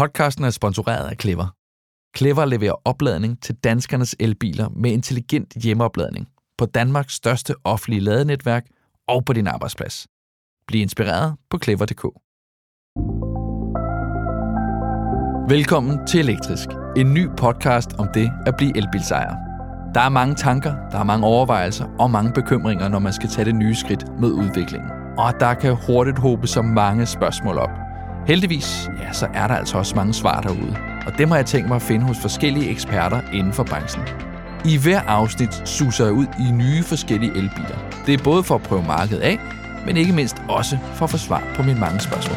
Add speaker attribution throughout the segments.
Speaker 1: Podcasten er sponsoreret af Clever. Clever leverer opladning til danskernes elbiler med intelligent hjemmeopladning på Danmarks største offentlige ladenetværk og på din arbejdsplads. Bliv inspireret på clever.dk. Velkommen til Elektrisk, en ny podcast om det at blive elbilsejer. Der er mange tanker, der er mange overvejelser og mange bekymringer, når man skal tage det nye skridt med udviklingen. Og der kan hurtigt håbe så mange spørgsmål op. Heldigvis, ja, så er der altså også mange svar derude. Og det må jeg tænke mig at finde hos forskellige eksperter inden for branchen. I hver afsnit suser jeg ud i nye forskellige elbiler. Det er både for at prøve markedet af, men ikke mindst også for at få svar på mine mange spørgsmål.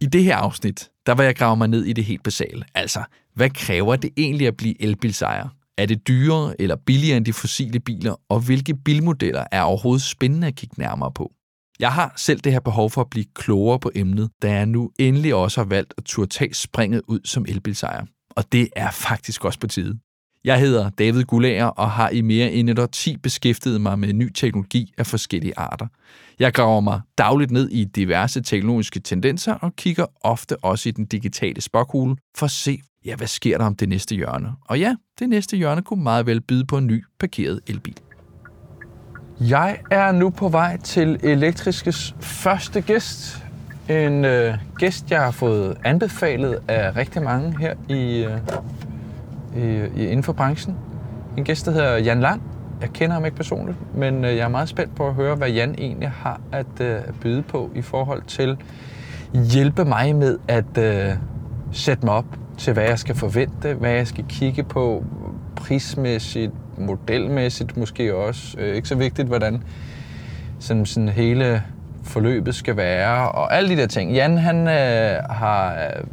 Speaker 1: I det her afsnit, der vil jeg grave mig ned i det helt basale. Altså, hvad kræver det egentlig at blive elbilsejer? Er det dyrere eller billigere end de fossile biler, og hvilke bilmodeller er overhovedet spændende at kigge nærmere på? Jeg har selv det her behov for at blive klogere på emnet, da jeg nu endelig også har valgt at turde tage springet ud som elbilsejer. Og det er faktisk også på tide. Jeg hedder David Gullager og har i mere end et 10 beskæftiget mig med ny teknologi af forskellige arter. Jeg graver mig dagligt ned i diverse teknologiske tendenser og kigger ofte også i den digitale spokhule for at se, ja, hvad sker der om det næste hjørne? Og ja, det næste hjørne kunne meget vel byde på en ny parkeret elbil. Jeg er nu på vej til Elektriskes første gæst. En øh, gæst, jeg har fået anbefalet af rigtig mange her i, øh, i, i, inden for branchen. En gæst, der hedder Jan Lang. Jeg kender ham ikke personligt, men øh, jeg er meget spændt på at høre, hvad Jan egentlig har at øh, byde på i forhold til hjælpe mig med at øh, sætte mig op til, hvad jeg skal forvente, hvad jeg skal kigge på prismæssigt, modelmæssigt måske også. Øh, ikke så vigtigt, hvordan sådan, sådan hele forløbet skal være, og alle de der ting. Jan, han øh, har... Øh,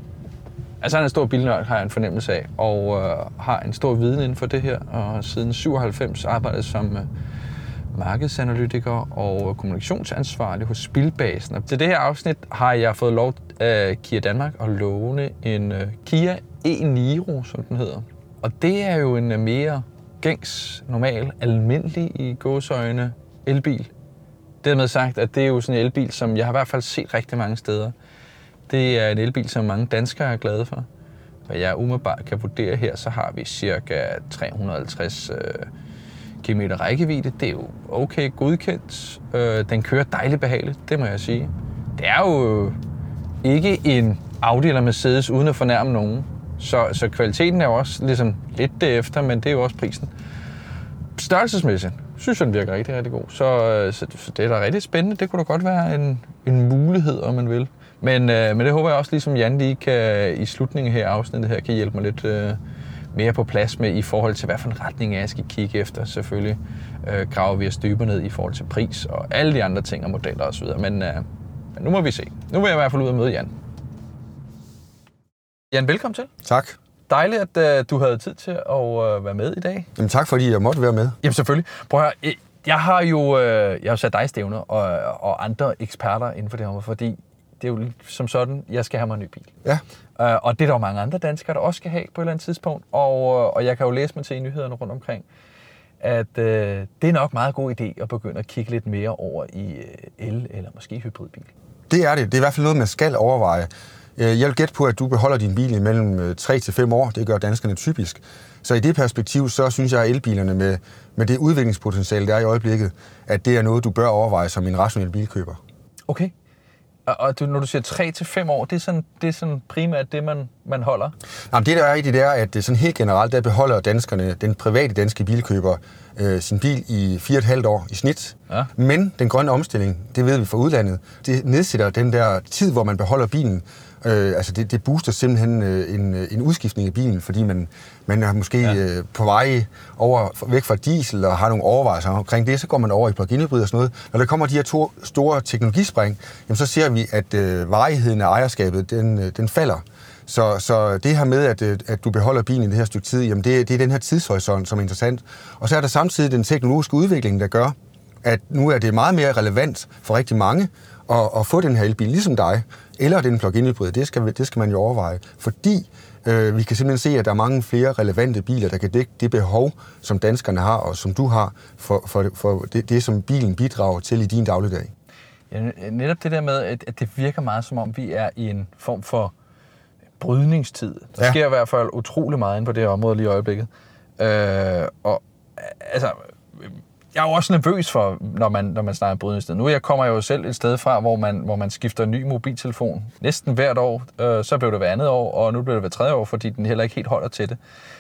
Speaker 1: Altså, han er en stor bilnørd, har jeg en fornemmelse af, og øh, har en stor viden inden for det her, og siden 97 arbejdet som øh, markedsanalytiker og kommunikationsansvarlig hos Spilbasen. Og til det her afsnit har jeg fået lov af Kia Danmark at låne en øh, Kia e-Niro, som den hedder. Og det er jo en øh, mere gængs, normal, almindelig i gåsøjne elbil. Dermed sagt, at det er jo sådan en elbil, som jeg har i hvert fald set rigtig mange steder. Det er en elbil, som mange danskere er glade for. Hvad jeg umiddelbart kan vurdere her, så har vi cirka 350 øh, km rækkevidde. Det er jo okay godkendt. Øh, den kører dejligt behageligt, det må jeg sige. Det er jo ikke en Audi eller Mercedes uden at fornærme nogen. Så, så kvaliteten er jo også ligesom lidt derefter, men det er jo også prisen. Størrelsesmæssigt synes jeg, den virker rigtig, rigtig god. Så, øh, så, så det er da rigtig spændende. Det kunne da godt være en, en mulighed, om man vil. Men, øh, men det håber jeg også, ligesom Jan lige kan i slutningen her afsnittet her, kan hjælpe mig lidt øh, mere på plads med i forhold til, hvad for en retning jeg skal kigge efter. Selvfølgelig øh, graver vi os dybere ned i forhold til pris og alle de andre ting og modeller osv. Men, øh, men nu må vi se. Nu vil jeg i hvert fald ud og møde Jan. Jan, velkommen til.
Speaker 2: Tak.
Speaker 1: Dejligt, at uh, du havde tid til at uh, være med i dag.
Speaker 2: Jamen tak, fordi jeg måtte være med.
Speaker 1: Jamen selvfølgelig. Prøv at høre, jeg har jo uh, jeg har sat dig stævner og, og andre eksperter inden for det her, fordi det er jo som sådan, jeg skal have mig en ny bil.
Speaker 2: Ja.
Speaker 1: Uh, og det er der jo mange andre danskere, der også skal have på et eller andet tidspunkt. Og, uh, og jeg kan jo læse mig til i nyhederne rundt omkring, at uh, det er nok meget god idé at begynde at kigge lidt mere over i uh, el- eller måske hybridbil.
Speaker 2: Det er det. Det er i hvert fald noget, man skal overveje. Jeg vil gætte på, at du beholder din bil i mellem 3 til 5 år. Det gør danskerne typisk. Så i det perspektiv, så synes jeg, at elbilerne med, med det udviklingspotentiale, der er i øjeblikket, at det er noget, du bør overveje som en rationel bilkøber.
Speaker 1: Okay. Og du, når du siger 3 til 5 år, det er sådan, det er sådan primært det, man, man holder?
Speaker 2: Jamen, det der er i det der, at det sådan helt generelt, der beholder danskerne, den private danske bilkøber, øh, sin bil i 4,5 år i snit. Ja. Men den grønne omstilling, det ved vi fra udlandet, det nedsætter den der tid, hvor man beholder bilen, Øh, altså det, det booster simpelthen øh, en, en udskiftning af bilen, fordi man, man er måske ja. øh, på vej over, væk fra diesel og har nogle overvejelser omkring det, så går man over i plug-in hybrid og sådan noget. Når der kommer de her to store teknologispring, jamen så ser vi, at øh, varigheden af ejerskabet, den, øh, den falder. Så, så det her med, at, øh, at du beholder bilen i det her stykke tid, jamen det, det er den her tidshorisont, som er interessant. Og så er der samtidig den teknologiske udvikling, der gør, at nu er det meget mere relevant for rigtig mange at, at få den her elbil, ligesom dig, eller den plug-in hybrid, det skal, det skal man jo overveje. Fordi Øh, vi kan simpelthen se, at der er mange flere relevante biler, der kan dække det behov, som danskerne har, og som du har, for, for, for det, det, som bilen bidrager til i din dagligdag.
Speaker 1: Ja, netop det der med, at det virker meget som om, vi er i en form for brydningstid. Der ja. sker i hvert fald utrolig meget inde på det her område lige i øjeblikket. Øh, og altså, jeg er jo også nervøs for, når man, når man snakker brydningstid. Nu jeg kommer jeg jo selv et sted fra, hvor man, hvor man skifter ny mobiltelefon næsten hvert år. Øh, så blev det hver andet år, og nu bliver det hver tredje år, fordi den heller ikke helt holder til det.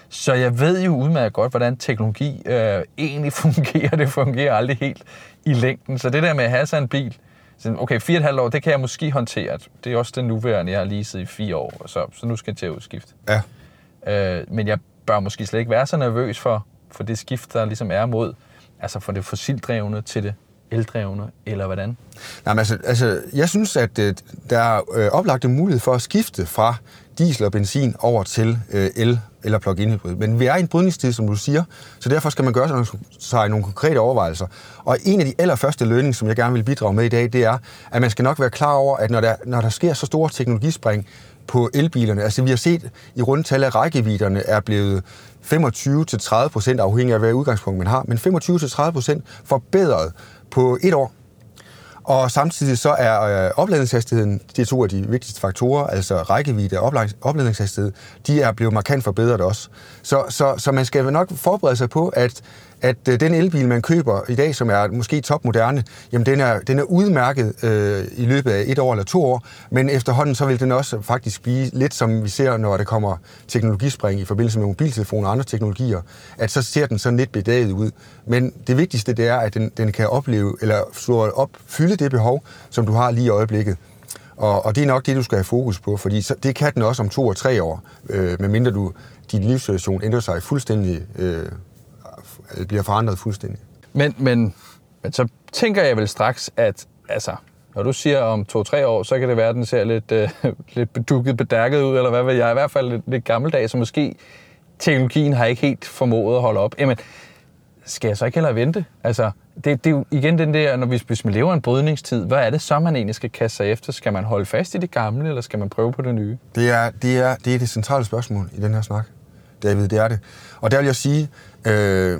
Speaker 1: Så jeg ved jo udmærket godt, hvordan teknologi øh, egentlig fungerer. Det fungerer aldrig helt i længden. Så det der med at have sig en bil, okay, fire og et halvt år, det kan jeg måske håndtere. Det er også den nuværende, jeg har leaset i fire år, så, så nu skal jeg til at udskifte.
Speaker 2: Ja.
Speaker 1: Øh, men jeg bør måske slet ikke være så nervøs for, for det skift, der ligesom er mod, altså fra det fossildrevne til det eldrevne, eller hvordan?
Speaker 2: Nej, men altså, altså, jeg synes, at øh, der er øh, oplagt en mulighed for at skifte fra diesel og benzin over til øh, el eller plug-in hybrid. Men vi er i en brydningstid, som du siger, så derfor skal man gøre sig nogle konkrete overvejelser. Og en af de allerførste lønninger, som jeg gerne vil bidrage med i dag, det er, at man skal nok være klar over, at når der, når der sker så store teknologispring på elbilerne, altså vi har set i rundtal, at rækkevidderne er blevet 25-30 procent afhængig af, hvad udgangspunkt man har, men 25-30 procent forbedret på et år. Og samtidig så er øh, opladningshastigheden, det er to af de vigtigste faktorer, altså rækkevidde og opladningshastighed, de er blevet markant forbedret også. Så, så, så man skal nok forberede sig på, at at øh, den elbil, man køber i dag, som er måske topmoderne, jamen den er, den er udmærket øh, i løbet af et år eller to år, men efterhånden så vil den også faktisk blive lidt som vi ser, når der kommer teknologispring i forbindelse med mobiltelefoner og andre teknologier, at så ser den sådan lidt bedaget ud. Men det vigtigste det er, at den, den kan opleve, eller opfylde det behov, som du har lige i øjeblikket. Og, og det er nok det, du skal have fokus på, fordi så, det kan den også om to og tre år, øh, medmindre du, din livssituation ændrer sig fuldstændig øh, bliver forandret fuldstændig.
Speaker 1: Men, men, men så tænker jeg vel straks, at altså, når du siger om to-tre år, så kan det være, at den ser lidt, øh, lidt bedukket, bedærket ud, eller hvad ved jeg, i hvert fald lidt, lidt gammeldags, så måske teknologien har ikke helt formået at holde op. Jamen, skal jeg så ikke hellere vente? Altså, det, det er jo igen den der, når vi, hvis man lever en brydningstid, hvad er det så, man egentlig skal kaste sig efter? Skal man holde fast i det gamle, eller skal man prøve på det nye?
Speaker 2: Det er det, er, det, er det centrale spørgsmål i den her snak, David, det er det. Og der vil jeg sige, øh,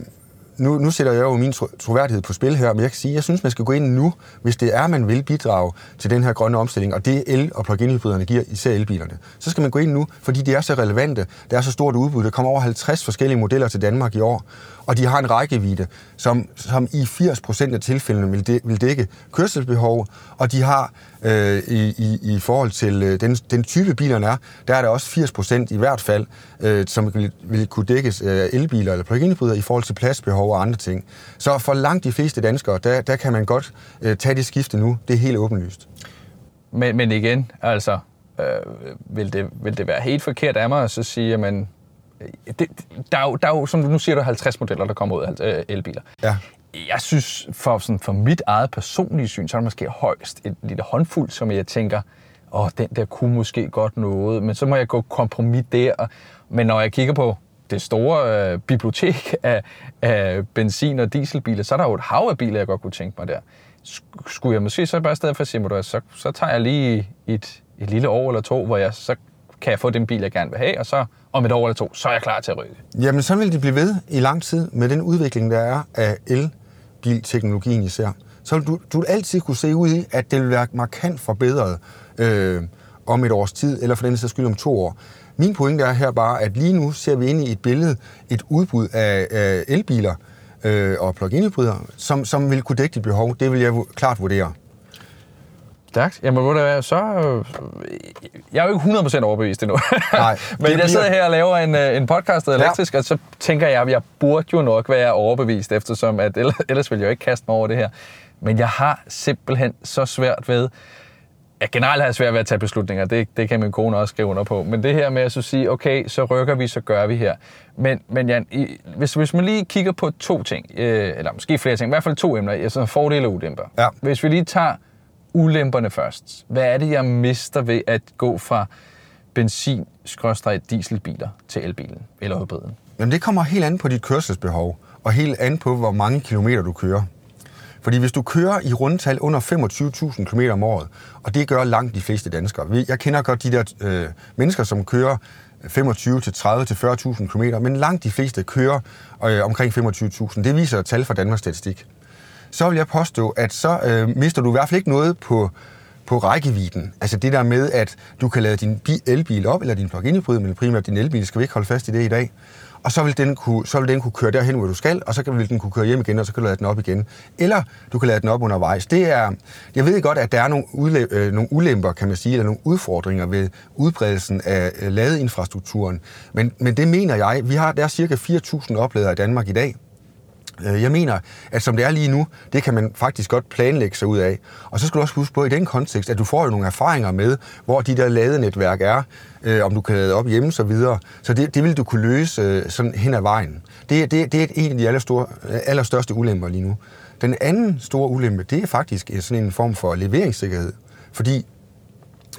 Speaker 2: nu, nu sætter jeg jo min troværdighed på spil her, men jeg kan sige, at jeg synes, man skal gå ind nu, hvis det er, man vil bidrage til den her grønne omstilling, og det el- og plug-in hybriderne giver, især elbilerne. Så skal man gå ind nu, fordi de er så relevante. Der er så stort udbud. Der kommer over 50 forskellige modeller til Danmark i år og de har en rækkevidde, som, som i 80% af tilfældene vil, de, vil dække kørselsbehov, og de har øh, i, i, i forhold til øh, den, den type bilerne er, der er der også 80% i hvert fald, øh, som vil, vil kunne dækkes af øh, elbiler eller plug-in i forhold til pladsbehov og andre ting. Så for langt de fleste danskere, der, der kan man godt øh, tage det skifte nu. Det er helt åbenlyst.
Speaker 1: Men, men igen, altså, øh, vil, det, vil det være helt forkert af mig at så sige, at man det, der, er jo, der er jo, som du nu siger, der er 50 modeller, der kommer ud af øh, elbiler.
Speaker 2: Ja.
Speaker 1: Jeg synes, for, sådan, for mit eget personlige syn, så er der måske højst et lille håndfuld, som jeg tænker, åh, den der kunne måske godt noget, men så må jeg gå kompromis der. Men når jeg kigger på det store øh, bibliotek af, af benzin- og dieselbiler, så er der jo et hav af biler, jeg godt kunne tænke mig der. Skulle jeg måske så bare i stedet for sige, så, så tager jeg lige et, et lille år eller to, hvor jeg så kan jeg få den bil, jeg gerne vil have, og så om et år eller to, så er jeg klar til at rykke.
Speaker 2: Jamen, så vil de blive ved i lang tid med den udvikling, der er af elbilteknologien især. Så vil du, du vil altid kunne se ud i, at det vil være markant forbedret øh, om et års tid, eller for den sags skyld om to år. Min pointe er her bare, at lige nu ser vi ind i et billede, et udbud af, af elbiler øh, og plug-in hybrider, som, som vil kunne dække dit behov. Det vil jeg klart vurdere.
Speaker 1: Stærkt. Jamen, hvor det så... Øh, jeg er jo ikke 100% overbevist endnu. Nej, Men jeg sidder her og laver en, øh, en podcast, der er elektrisk, ja. og så tænker jeg, at jeg burde jo nok være overbevist, eftersom at ellers vil jeg jo ikke kaste mig over det her. Men jeg har simpelthen så svært ved... Ja, generelt har jeg svært ved at tage beslutninger. Det, det kan min kone også skrive under på. Men det her med at så sige, okay, så rykker vi, så gør vi her. Men, men Jan, i, hvis, hvis man lige kigger på to ting, øh, eller måske flere ting, i hvert fald to emner, altså fordele og ulemper.
Speaker 2: Ja.
Speaker 1: Hvis vi lige tager ulemperne først. Hvad er det, jeg mister ved at gå fra benzin-dieselbiler til elbilen eller hybriden?
Speaker 2: Jamen, det kommer helt an på dit kørselsbehov, og helt an på, hvor mange kilometer du kører. Fordi hvis du kører i rundtal under 25.000 km om året, og det gør langt de fleste danskere. Jeg kender godt de der øh, mennesker, som kører 25 til 30 til 40.000 km, men langt de fleste kører øh, omkring 25.000. Det viser tal fra Danmarks Statistik. Så vil jeg påstå, at så øh, mister du i hvert fald ikke noget på, på rækkevidden. Altså det der med, at du kan lade din elbil op, eller din plug-in hybrid, men primært din elbil, skal vi ikke holde fast i det i dag, og så vil, den kunne, så vil den kunne køre derhen, hvor du skal, og så vil den kunne køre hjem igen, og så kan du lade den op igen. Eller du kan lade den op undervejs. Det er, jeg ved godt, at der er nogle, udlæ, øh, nogle ulemper, kan man sige, eller nogle udfordringer ved udbredelsen af øh, ladeinfrastrukturen. Men, men det mener jeg, vi har, der er cirka 4.000 opladere i Danmark i dag, Øh, jeg mener, at som det er lige nu, det kan man faktisk godt planlægge sig ud af. Og så skal du også huske på i den kontekst, at du får jo nogle erfaringer med, hvor de der ladenetværk er, øh, om du kan lade op hjemme og så videre. Så det, det vil du kunne løse øh, sådan hen ad vejen. Det, det, det er en af de allerstore, øh, allerstørste ulemper lige nu. Den anden store ulempe, det er faktisk øh, sådan en form for leveringssikkerhed. Fordi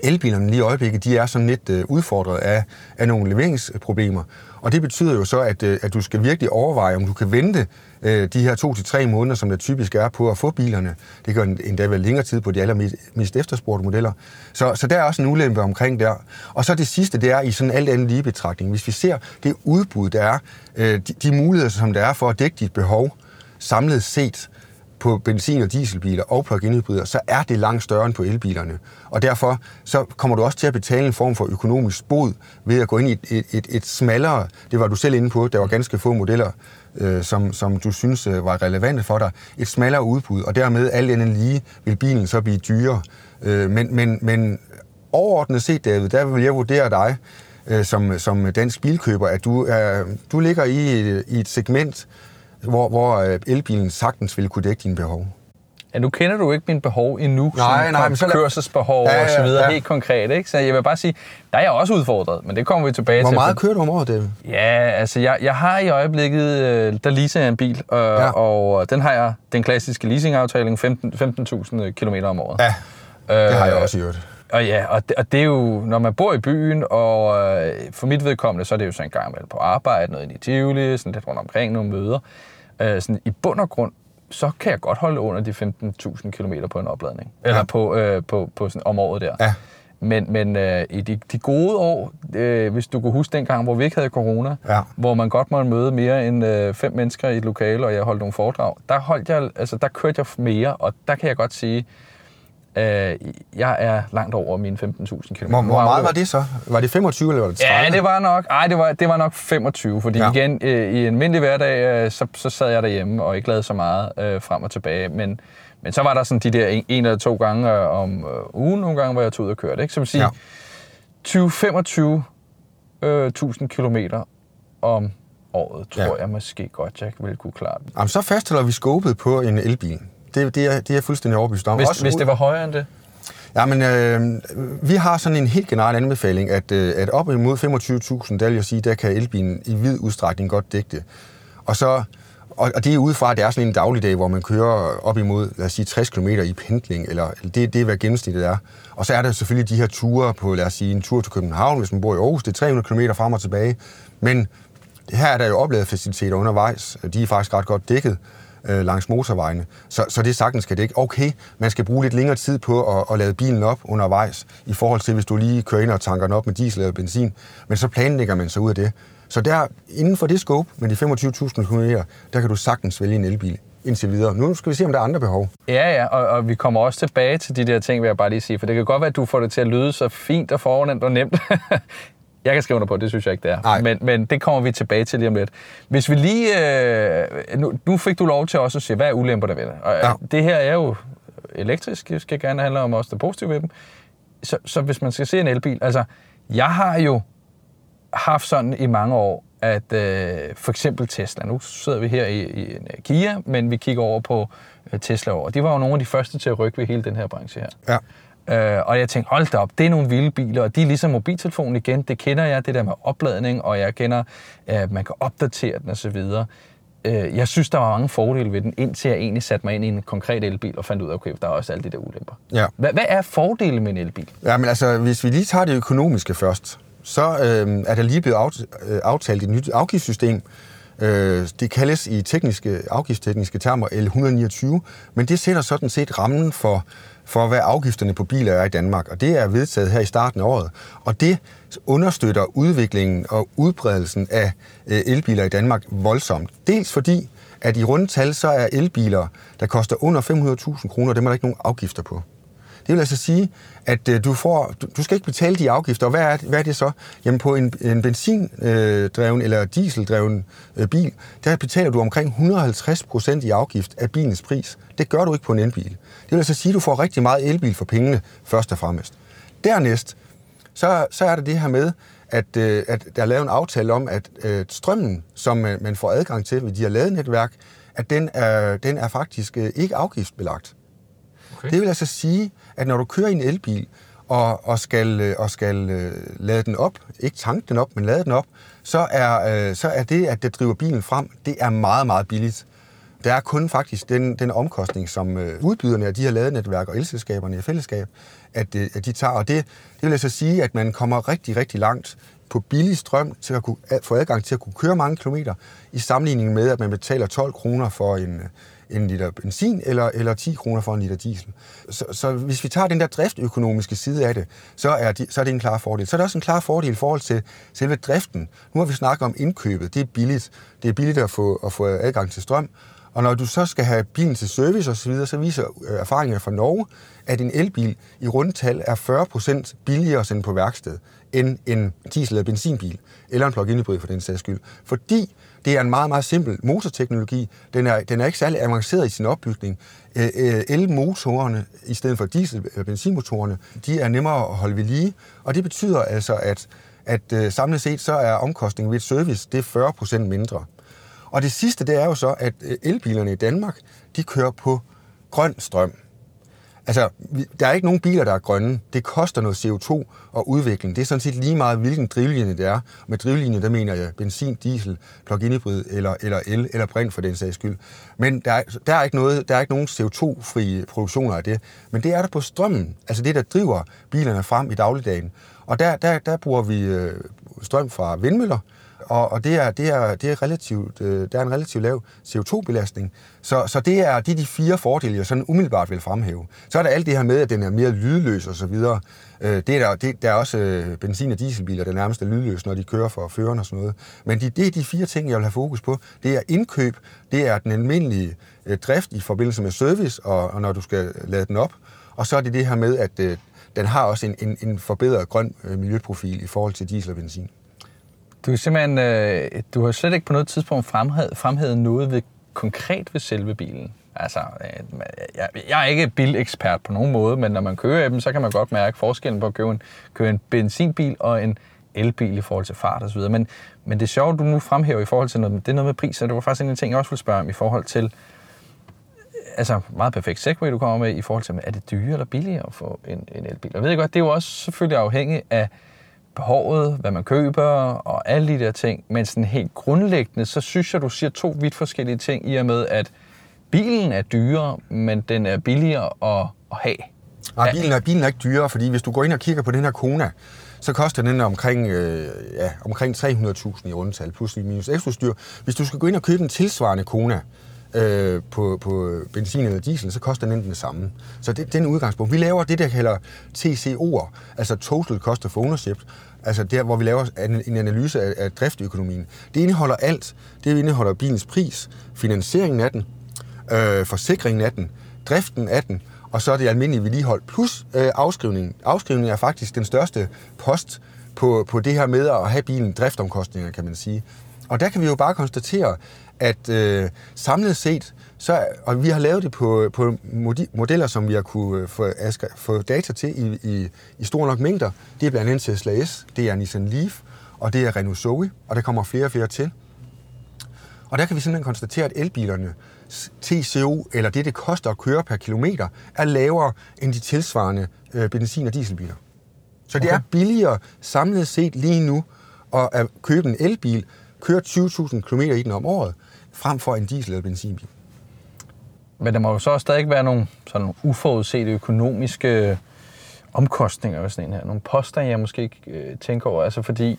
Speaker 2: elbilerne lige i øjeblikket, de er sådan lidt øh, udfordret af, af nogle leveringsproblemer. Og det betyder jo så, at, øh, at du skal virkelig overveje, om du kan vente øh, de her to til tre måneder, som det typisk er på at få bilerne. Det kan endda være længere tid på de allermest efterspurgte modeller. Så, så der er også en ulempe omkring der. Og så det sidste, det er i sådan alt andet lige betragtning. Hvis vi ser det udbud, der er, øh, de, de muligheder, som der er for at dække dit behov, samlet set, på benzin- og dieselbiler og plug-in hybrider, så er det langt større end på elbilerne. Og derfor så kommer du også til at betale en form for økonomisk bod ved at gå ind i et, et, et, et smallere, det var du selv inde på, der var ganske få modeller, øh, som, som du synes øh, var relevante for dig, et smallere udbud, og dermed alt andet lige vil bilen så blive dyrere. Øh, men, men, men overordnet set, David, der vil jeg vurdere dig, øh, som, som dansk bilkøber, at du, er, du ligger i, i et segment, hvor, hvor øh, elbilen sagtens ville kunne dække dine behov.
Speaker 1: Ja, nu kender du ikke mine behov endnu, nej, nej, men så kørselsbehov ja, ja, og så videre, ja. helt konkret, ikke? Så jeg vil bare sige, der er jeg også udfordret, men det kommer vi tilbage
Speaker 2: Hvor
Speaker 1: til.
Speaker 2: Hvor meget kører du om året, David?
Speaker 1: Ja, altså jeg, jeg har i øjeblikket, øh, der leaser jeg en bil, og, ja. og den har jeg, den klassiske leasingaftale, 15.000 15 km om året.
Speaker 2: Ja, det har jeg også gjort.
Speaker 1: Og ja, og det, og det er jo, når man bor i byen, og øh, for mit vedkommende, så er det jo så en gang imellem på arbejde, noget i Tivoli, sådan lidt rundt omkring, nogle møder. Øh, sådan i bund og grund, så kan jeg godt holde under de 15.000 km på en opladning. Ja. Eller på, øh, på, på sådan, om året der.
Speaker 2: Ja.
Speaker 1: Men, men øh, i de, de gode år, øh, hvis du kunne huske dengang, hvor vi ikke havde corona, ja. hvor man godt måtte møde mere end øh, fem mennesker i et lokale, og jeg holdt nogle foredrag, der, holdt jeg, altså, der kørte jeg mere, og der kan jeg godt sige, Øh, jeg er langt over mine 15.000 km.
Speaker 2: Hvor, hvor meget var det så? Var det 25 eller var det 30?
Speaker 1: Ja, det var nok, ej, det var, det var nok 25, fordi ja. igen, øh, i en almindelig hverdag, øh, så, så sad jeg derhjemme og ikke lavede så meget øh, frem og tilbage. Men, men så var der sådan de der en, en eller to gange øh, om øh, ugen, nogle gange, hvor jeg tog ud og kørte. Ikke? Så vil sige, ja. 20-25 øh, 1000 kilometer om året, tror ja. jeg måske godt, jeg vil kunne klare det.
Speaker 2: Jamen, så fastholder vi skåbet på en elbil det, det, er, det er jeg fuldstændig overbevist om.
Speaker 1: Hvis, Også, hvis det var højere end det?
Speaker 2: Ja, men øh, vi har sådan en helt generel anbefaling, at, øh, at op imod 25.000, der vil jeg sige, der kan elbilen i vid udstrækning godt dække det. Og så og, og det er udefra, at det er sådan en dagligdag, hvor man kører op imod, lad os sige, 60 km i pendling, eller det, det er, hvad gennemsnittet er. Og så er der selvfølgelig de her ture på, lad os sige, en tur til København, hvis man bor i Aarhus, det er 300 km frem og tilbage. Men her er der jo opladet faciliteter undervejs, de er faktisk ret godt dækket øh, langs motorvejene. Så, så det sagtens skal det ikke. Okay, man skal bruge lidt længere tid på at, at lade bilen op undervejs, i forhold til hvis du lige kører ind og tanker den op med diesel eller benzin. Men så planlægger man sig ud af det. Så der, inden for det scope med de 25.000 km, der kan du sagtens vælge en elbil indtil videre. Nu skal vi se, om der er andre behov.
Speaker 1: Ja, ja, og, og vi kommer også tilbage til de der ting, vil jeg bare lige sige, for det kan godt være, at du får det til at lyde så fint og fornemt og nemt. Jeg kan skrive under på, det synes jeg ikke, det er. Men, men det kommer vi tilbage til lige om lidt. Hvis vi lige... Øh, nu, nu fik du lov til også at se, hvad er ulemperne ved det? Og, ja. Det her er jo elektrisk, det skal gerne handle om også det positive ved dem. Så, så hvis man skal se en elbil... Altså, jeg har jo haft sådan i mange år, at øh, for eksempel Tesla, nu sidder vi her i, i en Kia, men vi kigger over på øh, Tesla over. De var jo nogle af de første til at rykke ved hele den her branche her.
Speaker 2: Ja.
Speaker 1: Øh, og jeg tænkte, hold da op, det er nogle vilde biler, og de er ligesom mobiltelefonen igen, det kender jeg, det der med opladning, og jeg kender, at man kan opdatere den osv. Øh, jeg synes, der var mange fordele ved den, indtil jeg egentlig satte mig ind i en konkret elbil og fandt ud af, okay, der er også alle de der ulemper.
Speaker 2: Ja.
Speaker 1: Hvad, hvad er fordelen med en elbil?
Speaker 2: Ja, men altså, hvis vi lige tager det økonomiske først, så øh, er der lige blevet øh, aftalt et nyt afgiftssystem, Øh, det kaldes i tekniske, afgiftstekniske termer L129, men det sætter sådan set rammen for for, hvad afgifterne på biler er i Danmark, og det er vedtaget her i starten af året. Og det understøtter udviklingen og udbredelsen af øh, elbiler i Danmark voldsomt. Dels fordi, at i rundtal så er elbiler, der koster under 500.000 kroner, dem er der ikke nogen afgifter på. Det vil altså sige, at øh, du, får, du, du skal ikke betale de afgifter. Og hvad er, hvad er det så? Jamen på en, en benzindreven øh, eller dieseldreven øh, bil, der betaler du omkring 150 procent i afgift af bilens pris. Det gør du ikke på en elbil. Det vil altså sige, at du får rigtig meget elbil for pengene, først og fremmest. Dernæst, så, så er det det her med, at, øh, at der er lavet en aftale om, at øh, strømmen, som man, man får adgang til ved de her ladenetværk, at den er, den er faktisk øh, ikke afgiftsbelagt. Okay. Det vil altså sige, at når du kører i en elbil, og, og skal, øh, og skal øh, lade den op, ikke tanke den op, men lade den op, så er, øh, så er det, at det driver bilen frem, det er meget, meget billigt. Der er kun faktisk den, den omkostning, som øh, udbyderne af de her ladenetværk og elselskaberne i fællesskab, at, øh, at de tager. Og det, det vil altså sige, at man kommer rigtig, rigtig langt på billig strøm til at kunne, få adgang til at kunne køre mange kilometer, i sammenligning med, at man betaler 12 kroner for en, en liter benzin eller, eller 10 kroner for en liter diesel. Så, så hvis vi tager den der driftøkonomiske side af det, så er, de, så er det en klar fordel. Så er det også en klar fordel i forhold til selve driften. Nu har vi snakket om indkøbet. Det er billigt. Det er billigt at få, at få adgang til strøm. Og når du så skal have bilen til service osv., så, videre, så viser øh, erfaringer fra Norge, at en elbil i rundtal er 40% billigere at sende på værksted end en diesel- eller benzinbil, eller en plug-in hybrid for den sags skyld. Fordi det er en meget, meget simpel motorteknologi. Den er, den er ikke særlig avanceret i sin opbygning. Elmotorerne, i stedet for diesel- eller benzinmotorerne, de er nemmere at holde ved lige, og det betyder altså, at, at øh, samlet set så er omkostningen ved et service, det er 40% mindre. Og det sidste, det er jo så, at øh, elbilerne i Danmark, de kører på grøn strøm. Altså, der er ikke nogen biler, der er grønne. Det koster noget CO2 og udvikling. Det er sådan set lige meget, hvilken drivlinje det er. Med drivlinje, der mener jeg benzin, diesel, plug-in hybrid eller, eller el eller brint for den sags skyld. Men der er, der er, ikke, noget, der er ikke nogen CO2-fri produktioner af det. Men det er der på strømmen. Altså det, der driver bilerne frem i dagligdagen. Og der, der, der bruger vi øh, strøm fra vindmøller, og, og det, er, det, er, det er relativt, øh, der er en relativt lav CO2-belastning. Så, så det, er, det er de fire fordele, jeg sådan umiddelbart vil fremhæve. Så er der alt det her med, at den er mere lydløs og så videre. Øh, det er der, det, der er også øh, benzin- og dieselbiler, der nærmest er lydløs, når de kører for føreren og sådan noget. Men de, det er de fire ting, jeg vil have fokus på. Det er indkøb, det er den almindelige øh, drift i forbindelse med service, og, og når du skal lade den op. Og så er det det her med, at øh, den har også en, en, en forbedret grøn øh, miljøprofil i forhold til diesel og benzin.
Speaker 1: Du er simpelthen, øh, du har slet ikke på noget tidspunkt fremhævet, fremhævet noget ved, konkret ved selve bilen. Altså, øh, jeg, jeg er ikke bilekspert på nogen måde, men når man kører i dem, så kan man godt mærke forskellen på at købe en, købe en benzinbil og en elbil i forhold til fart osv. Men, men det sjove, du nu fremhæver i forhold til noget, det er noget med pris, og det var faktisk en af de ting, jeg også ville spørge om i forhold til, øh, altså meget perfekt segway, du kommer med i forhold til, er det dyre eller billigere at få en, en elbil? Og jeg ved godt, det er jo også selvfølgelig afhængigt af, behovet, hvad man køber og alle de der ting. Men sådan helt grundlæggende, så synes jeg, du siger to vidt forskellige ting i og med, at bilen er dyrere, men den er billigere at, at have.
Speaker 2: Nej, bilen er, bilen er ikke dyrere, fordi hvis du går ind og kigger på den her Kona, så koster den omkring, øh, ja, omkring 300.000 i rundtal, plus minus ekstrastyr. Hvis du skal gå ind og købe en tilsvarende Kona, øh, på, på benzin eller diesel, så koster den det samme. Så det, det er en udgangspunkt. Vi laver det, der kalder TCO'er, altså Total Cost of Ownership, altså der, hvor vi laver en analyse af, af driftøkonomien. Det indeholder alt. Det indeholder bilens pris, finansieringen af den, øh, forsikringen af den, driften af den, og så er det almindelige vedligehold, plus øh, afskrivningen. Afskrivningen er faktisk den største post på, på det her med at have bilen driftomkostninger, kan man sige. Og der kan vi jo bare konstatere, at øh, samlet set, så, og vi har lavet det på, på modeller, som vi har kunne øh, få, få data til i, i, i store nok mængder. Det er blandt andet Tesla S, det er Nissan Leaf, og det er Renault Zoe, og der kommer flere og flere til. Og der kan vi simpelthen konstatere, at elbilerne TCO, eller det, det koster at køre per kilometer, er lavere end de tilsvarende øh, benzin- og dieselbiler. Så det okay. er billigere samlet set lige nu at købe en elbil, køre 20.000 km i den om året, frem for en diesel- eller benzinbil.
Speaker 1: Men der må jo så også stadig være nogle sådan uforudsete økonomiske øh, omkostninger ved sådan en her. Nogle poster, jeg måske ikke øh, tænker over. Altså fordi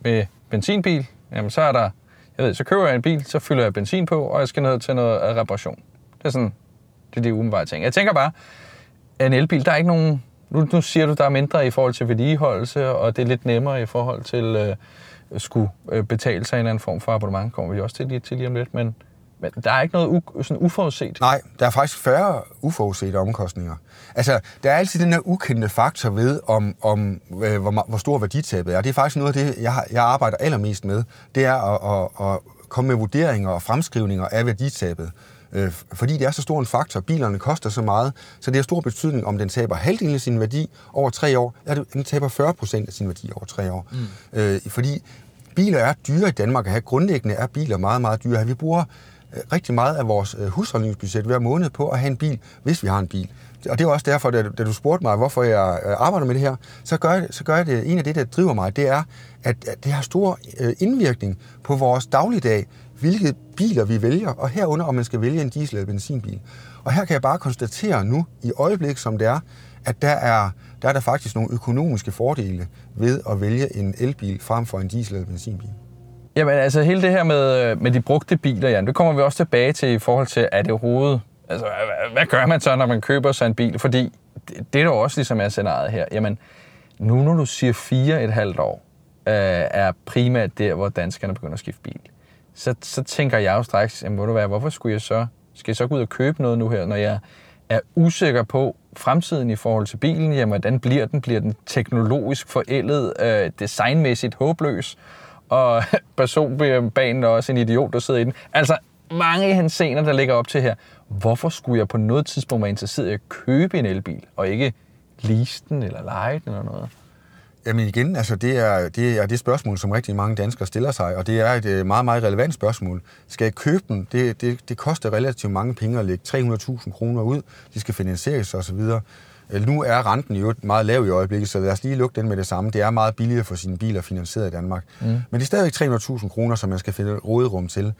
Speaker 1: med benzinbil, jamen så er der, jeg ved, så køber jeg en bil, så fylder jeg benzin på, og jeg skal ned til noget øh, reparation. Det er sådan, det er det umiddelbare ting. Jeg tænker bare, en elbil, der er ikke nogen... Nu, nu siger du, der er mindre i forhold til vedligeholdelse, og det er lidt nemmere i forhold til øh, skulle øh, betale sig en eller anden form for abonnement, kommer vi også til lige, til lige om lidt, men, men der er ikke noget u, sådan uforudset.
Speaker 2: Nej, der er faktisk færre uforudsete omkostninger. Altså, der er altid den her ukendte faktor ved, om, om øh, hvor, hvor stor værditabet er. Det er faktisk noget af det, jeg, jeg arbejder allermest med. Det er at, at, at komme med vurderinger og fremskrivninger af værditabet. Øh, fordi det er så stor en faktor, bilerne koster så meget, så det har stor betydning, om den taber halvdelen af sin værdi over tre år, eller den taber 40 procent af sin værdi over tre år. Mm. Øh, fordi biler er dyre i Danmark at have. Grundlæggende er biler meget, meget dyre. Vi bruger øh, rigtig meget af vores øh, husholdningsbudget hver måned på at have en bil, hvis vi har en bil. Og det er også derfor, da, du spurgte mig, hvorfor jeg øh, arbejder med det her, så gør, jeg, så gør jeg det, en af det, der driver mig, det er, at, at det har stor indvirkning på vores dagligdag, hvilke biler vi vælger, og herunder om man skal vælge en diesel- eller benzinbil. Og her kan jeg bare konstatere nu, i øjeblik som det er, at der er, der er der faktisk nogle økonomiske fordele ved at vælge en elbil frem for en diesel- eller benzinbil.
Speaker 1: Jamen altså hele det her med, med de brugte biler, Jan, det kommer vi også tilbage til i forhold til, er det overhovedet, altså hvad, hvad gør man så, når man køber sig en bil? Fordi det, det er jo også ligesom er scenariet her. Jamen, nu når du siger fire et halvt år, øh, er primært der, hvor danskerne begynder at skifte bil så, så tænker jeg jo straks, jamen, du være, hvorfor skulle jeg så, skal jeg så gå ud og købe noget nu her, når jeg er usikker på fremtiden i forhold til bilen, jamen hvordan bliver den? Bliver den teknologisk forældet, øh, designmæssigt håbløs, og personbanen er også en idiot, der sidder i den. Altså, mange af scener, der ligger op til her. Hvorfor skulle jeg på noget tidspunkt være interesseret i at købe en elbil, og ikke lease den eller lege den eller noget?
Speaker 2: Jamen igen, altså det er, det er det spørgsmål, som rigtig mange danskere stiller sig, og det er et øh, meget, meget relevant spørgsmål. Skal jeg købe den? Det, det, det koster relativt mange penge at lægge 300.000 kroner ud. De skal finansieres osv. Øh, nu er renten jo meget lav i øjeblikket, så lad os lige lukke den med det samme. Det er meget billigere for sine biler finansieret i Danmark. Mm. Men det er stadigvæk 300.000 kroner, som man skal finde råderum til.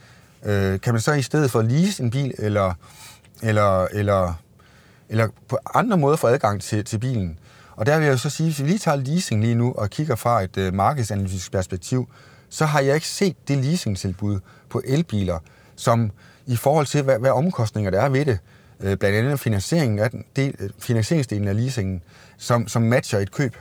Speaker 2: Øh, kan man så i stedet for lease en bil, eller, eller, eller, eller på andre måder få adgang til, til bilen, og der vil jeg så sige, hvis vi lige tager leasing lige nu og kigger fra et øh, markedsanalytisk perspektiv, så har jeg ikke set det leasingtilbud på elbiler, som i forhold til, hvad, hvad omkostninger der er ved det, øh, blandt andet finansieringen af den, del, øh, finansieringsdelen af leasingen, som, som matcher et køb.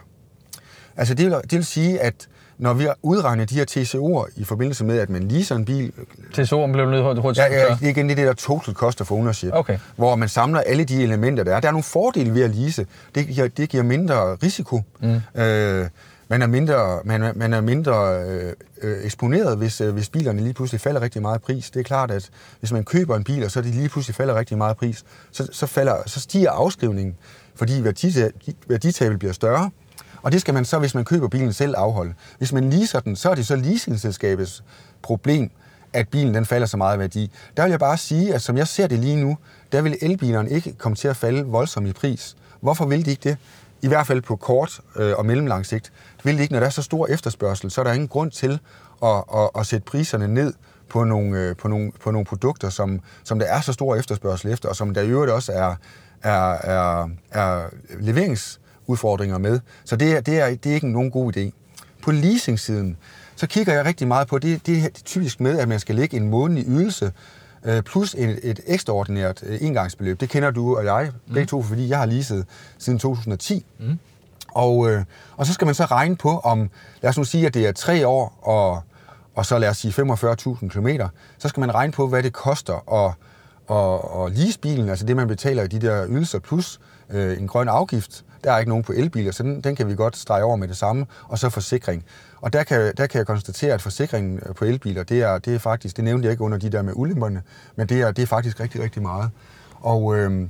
Speaker 2: Altså det vil, det vil sige, at når vi udregner de her TCO'er i forbindelse med, at man leaser en bil...
Speaker 1: TCO'en blev nødt hurtigt
Speaker 2: ja, ja, det er igen det der total cost of ownership,
Speaker 1: okay.
Speaker 2: hvor man samler alle de elementer, der er. Der er nogle fordele ved at lease. Det giver, det giver mindre risiko. Mm. Øh, man er mindre, man, man er mindre øh, øh, eksponeret, hvis, øh, hvis bilerne lige pludselig falder rigtig meget i pris. Det er klart, at hvis man køber en bil, og så de lige pludselig falder rigtig meget i pris, så, så, falder, så stiger afskrivningen, fordi værditabet bliver større. Og det skal man så, hvis man køber bilen selv, afholde. Hvis man leaser den, så er det så leasingselskabets problem, at bilen den falder så meget i værdi. Der vil jeg bare sige, at som jeg ser det lige nu, der vil elbilerne ikke komme til at falde voldsomt i pris. Hvorfor vil de ikke det? I hvert fald på kort øh, og mellemlang sigt. Det vil de ikke, når der er så stor efterspørgsel, så er der ingen grund til at, at, at sætte priserne ned på nogle, øh, på nogle, på nogle produkter, som, som der er så stor efterspørgsel efter, og som der i øvrigt også er, er, er, er leverings udfordringer med. Så det er, det er, det er ikke nogen god idé. På leasing-siden, så kigger jeg rigtig meget på, det, det er typisk med, at man skal lægge en månedlig ydelse, øh, plus et, et ekstraordinært øh, engangsbeløb. Det kender du og jeg, mm. begge to, fordi jeg har leaset siden 2010. Mm. Og, øh, og så skal man så regne på, om, lad os nu sige, at det er tre år, og, og så lad os sige 45.000 km, så skal man regne på, hvad det koster at, at, at lease bilen, altså det, man betaler i de der ydelser, plus øh, en grøn afgift, der er ikke nogen på elbiler, så den, den kan vi godt strege over med det samme. Og så forsikring. Og der kan, der kan jeg konstatere, at forsikringen øh, på elbiler, det er, det er faktisk, det nævnte jeg ikke under de der med ulemperne, men det er, det er faktisk rigtig, rigtig meget. Og øhm,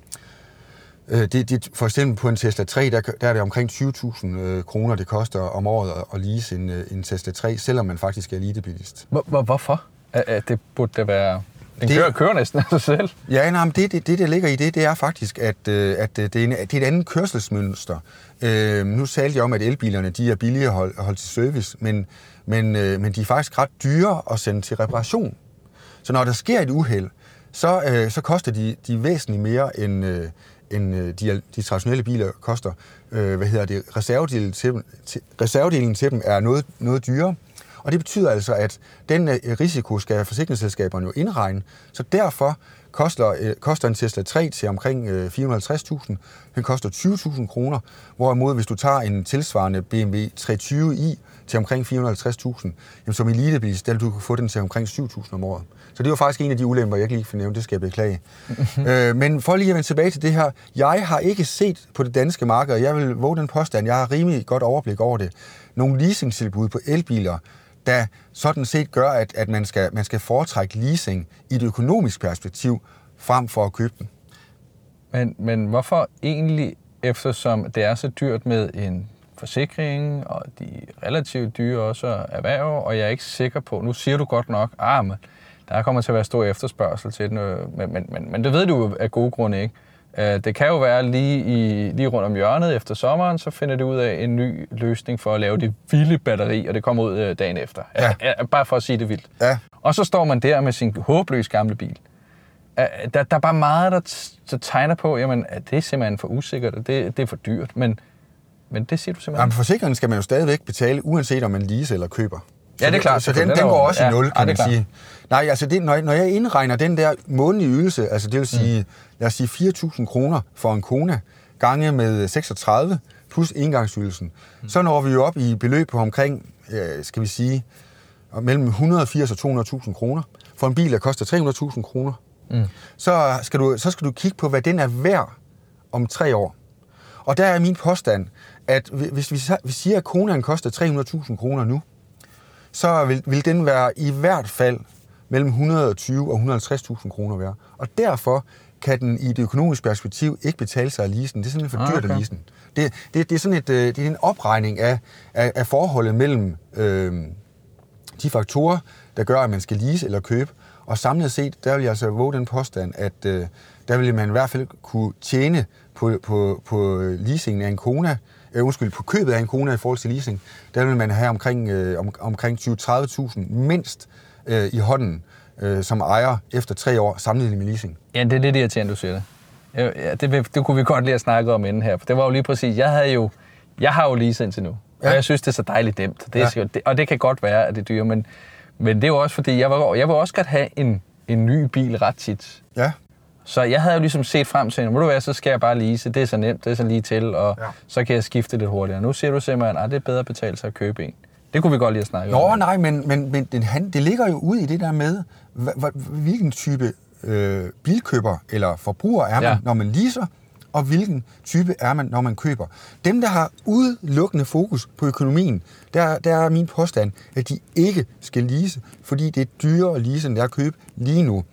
Speaker 2: øh, det, det, for eksempel på en Tesla 3, der, der er det omkring 20.000 øh, kroner, det koster om året at, at lease en, øh, en Tesla 3, selvom man faktisk er elitebilist.
Speaker 1: Hvor, hvorfor? At det burde det være den det, kører, kører næsten af sig selv.
Speaker 2: Ja, nej, men det, det, det, der ligger i det, det er faktisk, at, øh, at det, er en, det er et andet kørselsmønster. Øh, nu talte jeg om, at elbilerne de er billige at holde, at holde til service, men, men, øh, men de er faktisk ret dyre at sende til reparation. Så når der sker et uheld, så, øh, så koster de, de væsentligt mere, end, øh, end øh, de, de traditionelle biler koster. Øh, hvad hedder det? Reservedelen til, til, reservedelen til dem er noget, noget dyrere. Og det betyder altså, at den øh, risiko skal forsikringsselskaberne jo indregne. Så derfor koster, øh, koster en Tesla 3 til omkring øh, 450.000. Den koster 20.000 kroner, hvorimod hvis du tager en tilsvarende BMW 320i til omkring 450.000, jamen som elitebil, der du kan få den til omkring 7.000 om året. Så det var faktisk en af de ulemper, jeg ikke lige nævne, det skal jeg beklage. øh, men for lige at vende tilbage til det her, jeg har ikke set på det danske marked, og jeg vil våge den påstand, jeg har rimelig godt overblik over det, nogle leasingtilbud på elbiler, der sådan set gør, at, at man, skal, man skal foretrække leasing i et økonomisk perspektiv, frem for at købe den.
Speaker 1: Men, men hvorfor egentlig, eftersom det er så dyrt med en forsikring, og de er relativt dyre også erhverv, og jeg er ikke sikker på, nu siger du godt nok, ah, men der kommer til at være stor efterspørgsel til den, øh, men, men, men, men det ved du af gode grunde ikke. Øh, det kan jo være lige, i, lige rundt om hjørnet efter sommeren, så finder det ud af en ny løsning for at lave det vilde batteri, og det kommer ud øh, dagen efter. Ja. Ja, bare for at sige det vildt. Ja. Og så står man der med sin håbløs gamle bil. Der, der er bare meget, der, der tegner på, jamen, at det er simpelthen for usikkert, og det, det er for dyrt, men, men det siger du simpelthen.
Speaker 2: Jamen, forsikringen skal man jo stadigvæk betale, uanset om man lease eller køber.
Speaker 1: Ja, det er klart.
Speaker 2: Så den, den, går også i nul, kan ja, man sige. Nej, altså det, når, når jeg indregner den der månedlige ydelse, altså det vil sige, mm. lad os sige 4.000 kroner for en kone, gange med 36 plus engangsydelsen, mm. så når vi jo op i beløb på omkring, skal vi sige, mellem 180 og 200.000 kroner. For en bil, der koster 300.000 kroner, mm. så, skal du, så skal du kigge på, hvad den er værd om tre år. Og der er min påstand, at hvis vi, vi siger, at konen koster 300.000 kroner nu, så vil, vil den være i hvert fald mellem 120 og 150.000 kroner værd. Og derfor kan den i det økonomiske perspektiv ikke betale sig af leasen. Det er simpelthen for dyrt okay. at leasen. Det, det, det, er sådan et, øh, det er en opregning af, af, af forholdet mellem øh, de faktorer, der gør, at man skal lease eller købe. Og samlet set, der vil jeg altså våge den påstand, at øh, der vil man i hvert fald kunne tjene på, på, på leasingen af en Kona, øh, undskyld, på købet af en Kona i forhold til leasing, der vil man have omkring, øh, om, omkring 20-30.000 mindst øh, i hånden øh, som ejer efter tre år sammenlignet med leasing.
Speaker 1: Ja, det er lidt irriterende, du siger det. Ja, det, det kunne vi godt lige have snakket om inden her, for det var jo lige præcis, jeg havde jo, jeg har jo leaset indtil nu, ja. og jeg synes, det er så dejligt nemt. Det er, ja. det, og det kan godt være, at det er dyre, men, men det er jo også fordi, jeg, var, jeg vil også godt have en, en ny bil ret tit.
Speaker 2: Ja.
Speaker 1: Så jeg havde jo ligesom set frem til, at du være, så skal jeg bare lease. Det er så nemt, det er så lige til, og ja. så kan jeg skifte lidt hurtigere. Nu siger du simpelthen, at det er bedre at betale sig at købe en. Det kunne vi godt lige have snakket
Speaker 2: om. Nå, nej, men, men, men det, det ligger jo ud i det der med, hvilken type øh, bilkøber eller forbruger er man, ja. når man leaser, og hvilken type er man, når man køber. Dem, der har udelukkende fokus på økonomien, der, der er min påstand, at de ikke skal lease, fordi det er dyrere at lease, end det er at købe lige nu.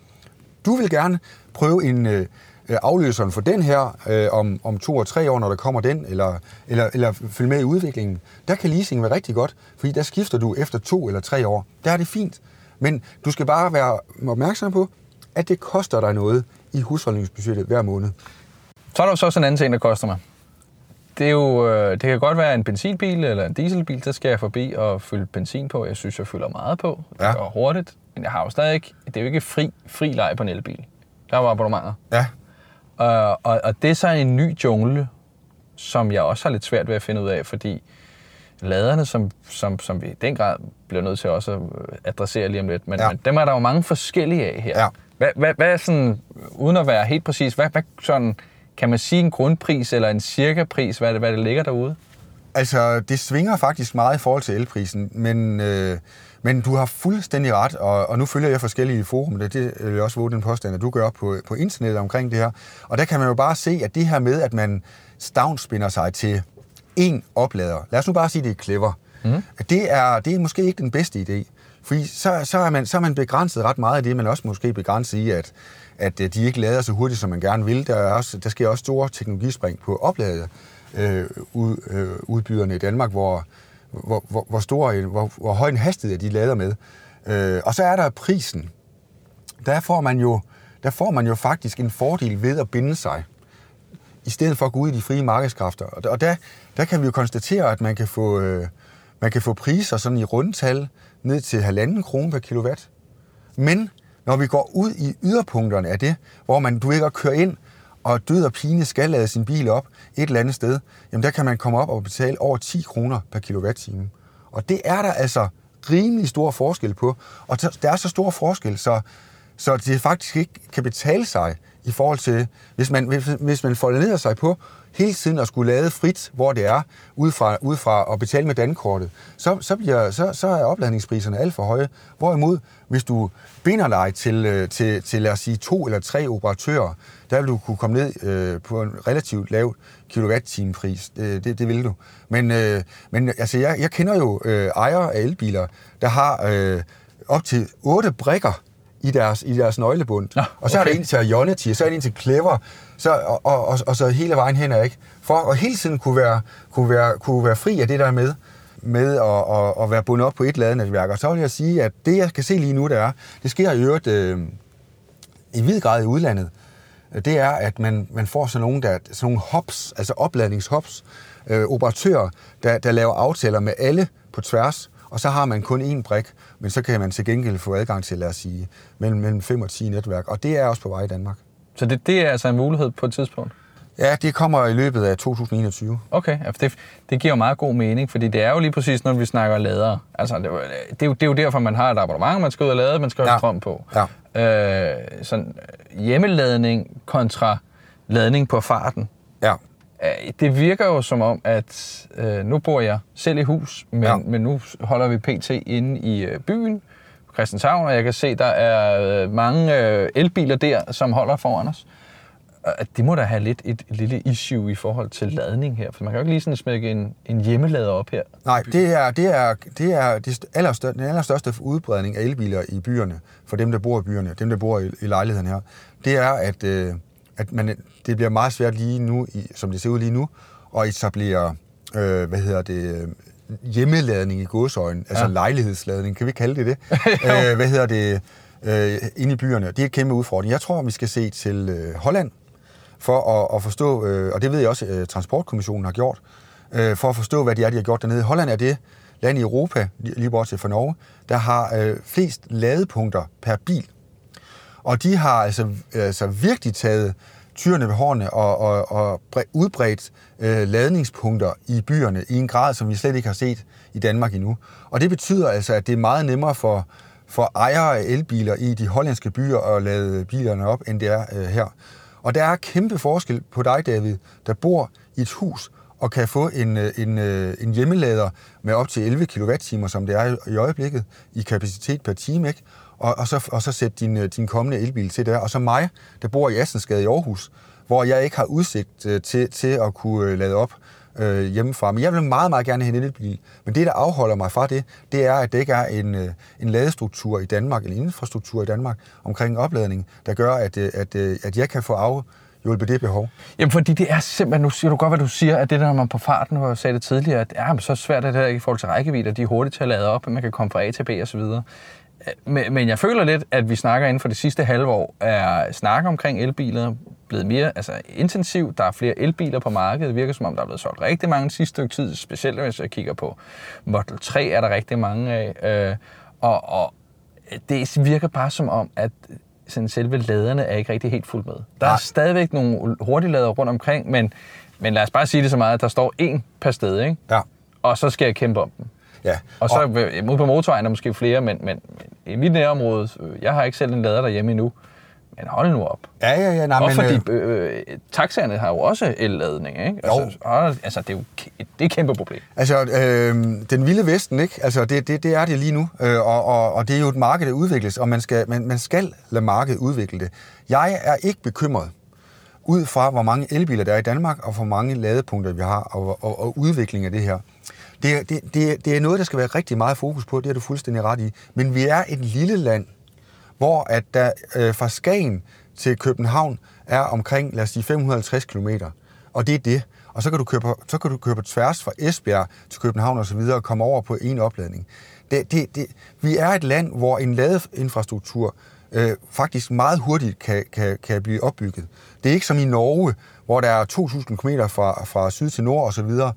Speaker 2: Du vil gerne prøve en øh, afløseren for den her øh, om, om to og tre år, når der kommer den, eller, eller, eller følge med i udviklingen. Der kan leasing være rigtig godt, fordi der skifter du efter to eller tre år. Der er det fint. Men du skal bare være opmærksom på, at det koster dig noget i husholdningsbudgettet hver måned.
Speaker 1: Så er der jo så sådan en anden ting, der koster mig. Det, er jo, øh, det kan godt være en benzinbil eller en dieselbil, så skal jeg forbi og fylde benzin på. Jeg synes, jeg fylder meget på. Det ja. går hurtigt. Men jeg har jo stadig ikke, det er jo ikke fri, fri leg på en elbil. Der var abonnementer.
Speaker 2: Ja.
Speaker 1: Og, og, og det er så en ny jungle, som jeg også har lidt svært ved at finde ud af, fordi laderne, som, som, som vi i den grad bliver nødt til også at adressere lige om lidt, men, ja. men dem er der jo mange forskellige af her. Ja. Hvad, hvad, hvad er sådan, uden at være helt præcis, hvad, hvad sådan, kan man sige en grundpris eller en cirka pris, hvad det, hvad det ligger derude?
Speaker 2: Altså, det svinger faktisk meget i forhold til elprisen, men, øh, men du har fuldstændig ret, og, og nu følger jeg forskellige forum, det, det vil jeg også våge den påstand, at du gør på, på internettet omkring det her, og der kan man jo bare se, at det her med, at man stavnspinder sig til én oplader, lad os nu bare sige, det er clever, mm. det, er, det er måske ikke den bedste idé. Fordi så, så, er man, så er man begrænset ret meget af det, men også måske begrænset i, at, at øh, de ikke lader så hurtigt, som man gerne vil. Der, er også, der sker også store teknologispring på opladet øh, ud, øh, udbyderne i Danmark, hvor, hvor, hvor, hvor, stor, hvor, hvor høj en hastighed de lader med. Øh, og så er der prisen. Der får, man jo, der får man jo faktisk en fordel ved at binde sig, i stedet for at gå ud i de frie markedskræfter. Og der, der kan vi jo konstatere, at man kan få, øh, man kan få priser sådan i rundtal ned til halvanden krone per kilowatt. Men når vi går ud i yderpunkterne af det, hvor man, du ikke kører ind og død og pine skal lade sin bil op et eller andet sted, jamen der kan man komme op og betale over 10 kroner per kilowatt-time. Og det er der altså rimelig stor forskel på. Og der er så stor forskel, så Så det faktisk ikke kan betale sig i forhold til, hvis man, hvis, hvis man folder sig på hele tiden at skulle lade frit, hvor det er, ud fra, ud fra at betale med dankortet, så, så, bliver, så, så er opladningspriserne alt for høje. Hvorimod, hvis du binder dig til, øh, til, til, lad os sige, to eller tre operatører, der vil du kunne komme ned øh, på en relativt lav kilowatt-time-pris. Det, det, det vil du. Men, øh, men altså, jeg, jeg kender jo øh, ejere af elbiler, der har øh, op til otte brikker i deres, i deres nøglebund. Nå, okay. Og så er der en til Ionity, og så er der en til Clever, så, og, og, og, og så hele vejen hen er ikke. For at hele tiden kunne være, kunne være, kunne være fri af det der med, med at, at, at være bundet op på et ladenetværk. Og så vil jeg sige, at det jeg kan se lige nu, der er, det sker i øvrigt øh, i vid grad i udlandet, det er, at man, man får sådan nogle, der, sådan nogle hops, altså opladningshops, øh, operatører, der, der laver aftaler med alle på tværs, og så har man kun én brik, men så kan man til gengæld få adgang til, lad os sige, mellem, mellem 5 og 10 netværk, og det er også på vej i Danmark.
Speaker 1: Så det, det er altså en mulighed på et tidspunkt?
Speaker 2: Ja, det kommer i løbet af 2021.
Speaker 1: Okay, det, det giver jo meget god mening, fordi det er jo lige præcis, når vi snakker ladere. Altså, det, det, er jo, det er jo derfor, man har et abonnement, man skal ud og lade, man skal have ja. strøm på. Ja. Øh, sådan hjemmeladning kontra ladning på farten.
Speaker 2: Ja.
Speaker 1: Øh, det virker jo som om, at øh, nu bor jeg selv i hus, men, ja. men nu holder vi pt. inde i øh, byen, Christianshavn, og jeg kan se, der er øh, mange øh, elbiler der, som holder foran os. Det må da have lidt et, et lille issue i forhold til ladning her, for man kan jo ikke lige sådan smække en, en hjemmelader op her.
Speaker 2: Nej, det er, det er, det er det allerstørste, den allerstørste udbredning af elbiler i byerne, for dem, der bor i byerne, dem, der bor i, i lejligheden her, det er, at, øh, at man, det bliver meget svært lige nu, i, som det ser ud lige nu, at etablere, øh, hvad hedder det, hjemmeladning i godsøjen, altså ja. lejlighedsladning, kan vi kalde det det? øh, hvad hedder det? Øh, inde i byerne. Det er et kæmpe udfordring. Jeg tror, vi skal se til øh, Holland for at, at forstå, øh, og det ved jeg også, at øh, Transportkommissionen har gjort, øh, for at forstå, hvad det er, de har gjort dernede. Holland er det land i Europa, lige bortset fra Norge, der har øh, flest ladepunkter per bil. Og de har altså, altså virkelig taget tyrene ved hårene og, og, og udbredt øh, ladningspunkter i byerne i en grad, som vi slet ikke har set i Danmark endnu. Og det betyder altså, at det er meget nemmere for, for ejere af elbiler i de hollandske byer at lade bilerne op, end det er øh, her. Og der er kæmpe forskel på dig, David, der bor i et hus og kan få en, øh, en, øh, en hjemmelader med op til 11 kWh, som det er i øjeblikket, i kapacitet per time, ikke? Og, og, så, og så sætte din, øh, din kommende elbil til der. Og så mig, der bor i Assensgade i Aarhus, hvor jeg ikke har udsigt til, til at kunne lade op øh, hjemmefra. Men jeg vil meget, meget gerne have en elbil. Men det, der afholder mig fra det, det er, at det ikke er en, øh, en ladestruktur i Danmark, en infrastruktur i Danmark omkring opladning, der gør, at, øh, at, øh, at jeg kan få af hjulpet det behov?
Speaker 1: Jamen, fordi det er simpelthen, nu siger du godt, hvad du siger, at det der, når man på farten, hvor jeg sagde det tidligere, at ja, så svært er det her i forhold til rækkevidde, de er hurtigt til at lade op, at man kan komme fra A til B og så videre. Men, men jeg føler lidt, at vi snakker inden for det sidste halve år, er snak omkring elbiler blevet mere altså, intensiv. Der er flere elbiler på markedet. Det virker som om, der er blevet solgt rigtig mange sidste stykke tid. Specielt hvis jeg kigger på Model 3, er der rigtig mange af. Øh, og, og det virker bare som om, at sådan selve laderne er ikke rigtig helt fuldt med. Der er stadigvæk nogle hurtiglader rundt omkring, men, men lad os bare sige det så meget, at der står én per sted, ikke?
Speaker 2: Ja.
Speaker 1: og så skal jeg kæmpe om dem.
Speaker 2: Ja.
Speaker 1: Og så og... ude på motorvejen er måske flere, men, men, men i mit nærområde, øh, jeg har ikke selv en lader derhjemme endnu, men hold nu op.
Speaker 2: Ja, ja, ja. Nej,
Speaker 1: og men, fordi øh, øh, taxaerne har jo også elladning, ikke? Altså, jo. Og, altså, det er jo det er et kæmpe problem.
Speaker 2: Altså, øh, den vilde vesten, ikke? Altså, det, det, det er det lige nu, øh, og, og, og det er jo et marked, der udvikles, og man skal, man, man skal lade markedet udvikle det. Jeg er ikke bekymret ud fra, hvor mange elbiler der er i Danmark, og hvor mange ladepunkter vi har, og, og, og udvikling af det her. Det, det, det, det er noget, der skal være rigtig meget fokus på, det er du fuldstændig ret i. Men vi er et lille land, hvor at der øh, fra Skagen til København er omkring, lad os sige, 550 km. Og det er det. Og så kan du køre på, så kan du køre på tværs fra Esbjerg til København og så videre og komme over på en opladning. Det, det, det, vi er et land, hvor en ladeinfrastruktur øh, faktisk meget hurtigt kan, kan, kan blive opbygget. Det er ikke som i Norge, hvor der er 2.000 km fra, fra syd til nord og så videre,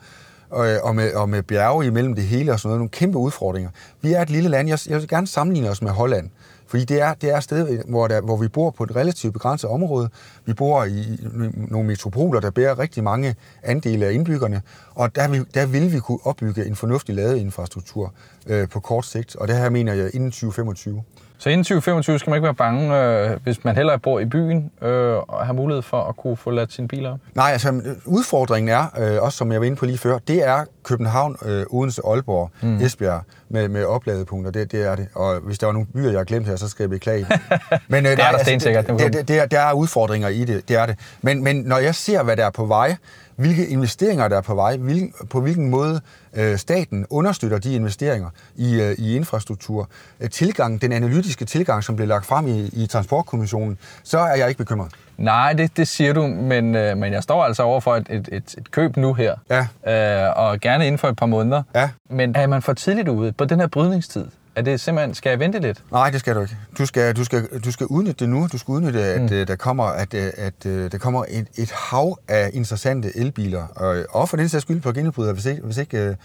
Speaker 2: og, og, med, og med bjerge imellem det hele og sådan noget, nogle kæmpe udfordringer. Vi er et lille land. Jeg, jeg vil gerne sammenligne os med Holland. Fordi det er, det er et sted, hvor, der, hvor vi bor på et relativt begrænset område. Vi bor i nogle metropoler, der bærer rigtig mange andele af indbyggerne, og der vil, der vil vi kunne opbygge en fornuftig ladeinfrastruktur øh, på kort sigt, og det her mener jeg inden 2025.
Speaker 1: Så inden 2025 skal man ikke være bange, øh, hvis man heller bor i byen, øh, og har mulighed for at kunne få ladt sine biler op?
Speaker 2: Nej, altså udfordringen er, øh, også som jeg var inde på lige før, det er København, øh, Odense, Aalborg, mm. Esbjerg med, med opladepunkter. Det, det er det. Og hvis der var nogle byer, jeg har glemt her, så skal jeg beklage.
Speaker 1: Men, øh, det er nej, der altså,
Speaker 2: det, det, det, det, er, der er udfordringer i det, det er det. Men, men når jeg ser, hvad der er på vej, hvilke investeringer, der er på vej, hvil, på hvilken måde øh, staten understøtter de investeringer i, øh, i infrastruktur, øh, tilgang, den analytiske tilgang, som blev lagt frem i, i Transportkommissionen, så er jeg ikke bekymret.
Speaker 1: Nej, det, det siger du, men, øh, men jeg står altså over for et, et, et, et køb nu her, ja. øh, og gerne inden for et par måneder. Ja. Men er man for tidligt ude på den her brydningstid? Er det simpelthen, skal jeg vente lidt?
Speaker 2: Nej, det skal du ikke. Du skal, du skal, du skal udnytte det nu. Du skal udnytte, at, mm. Øh, der kommer, at, øh, at, øh, der kommer et, et hav af interessante elbiler. Og, og for den sags skyld på genudbryder, hvis ikke, hvis ikke,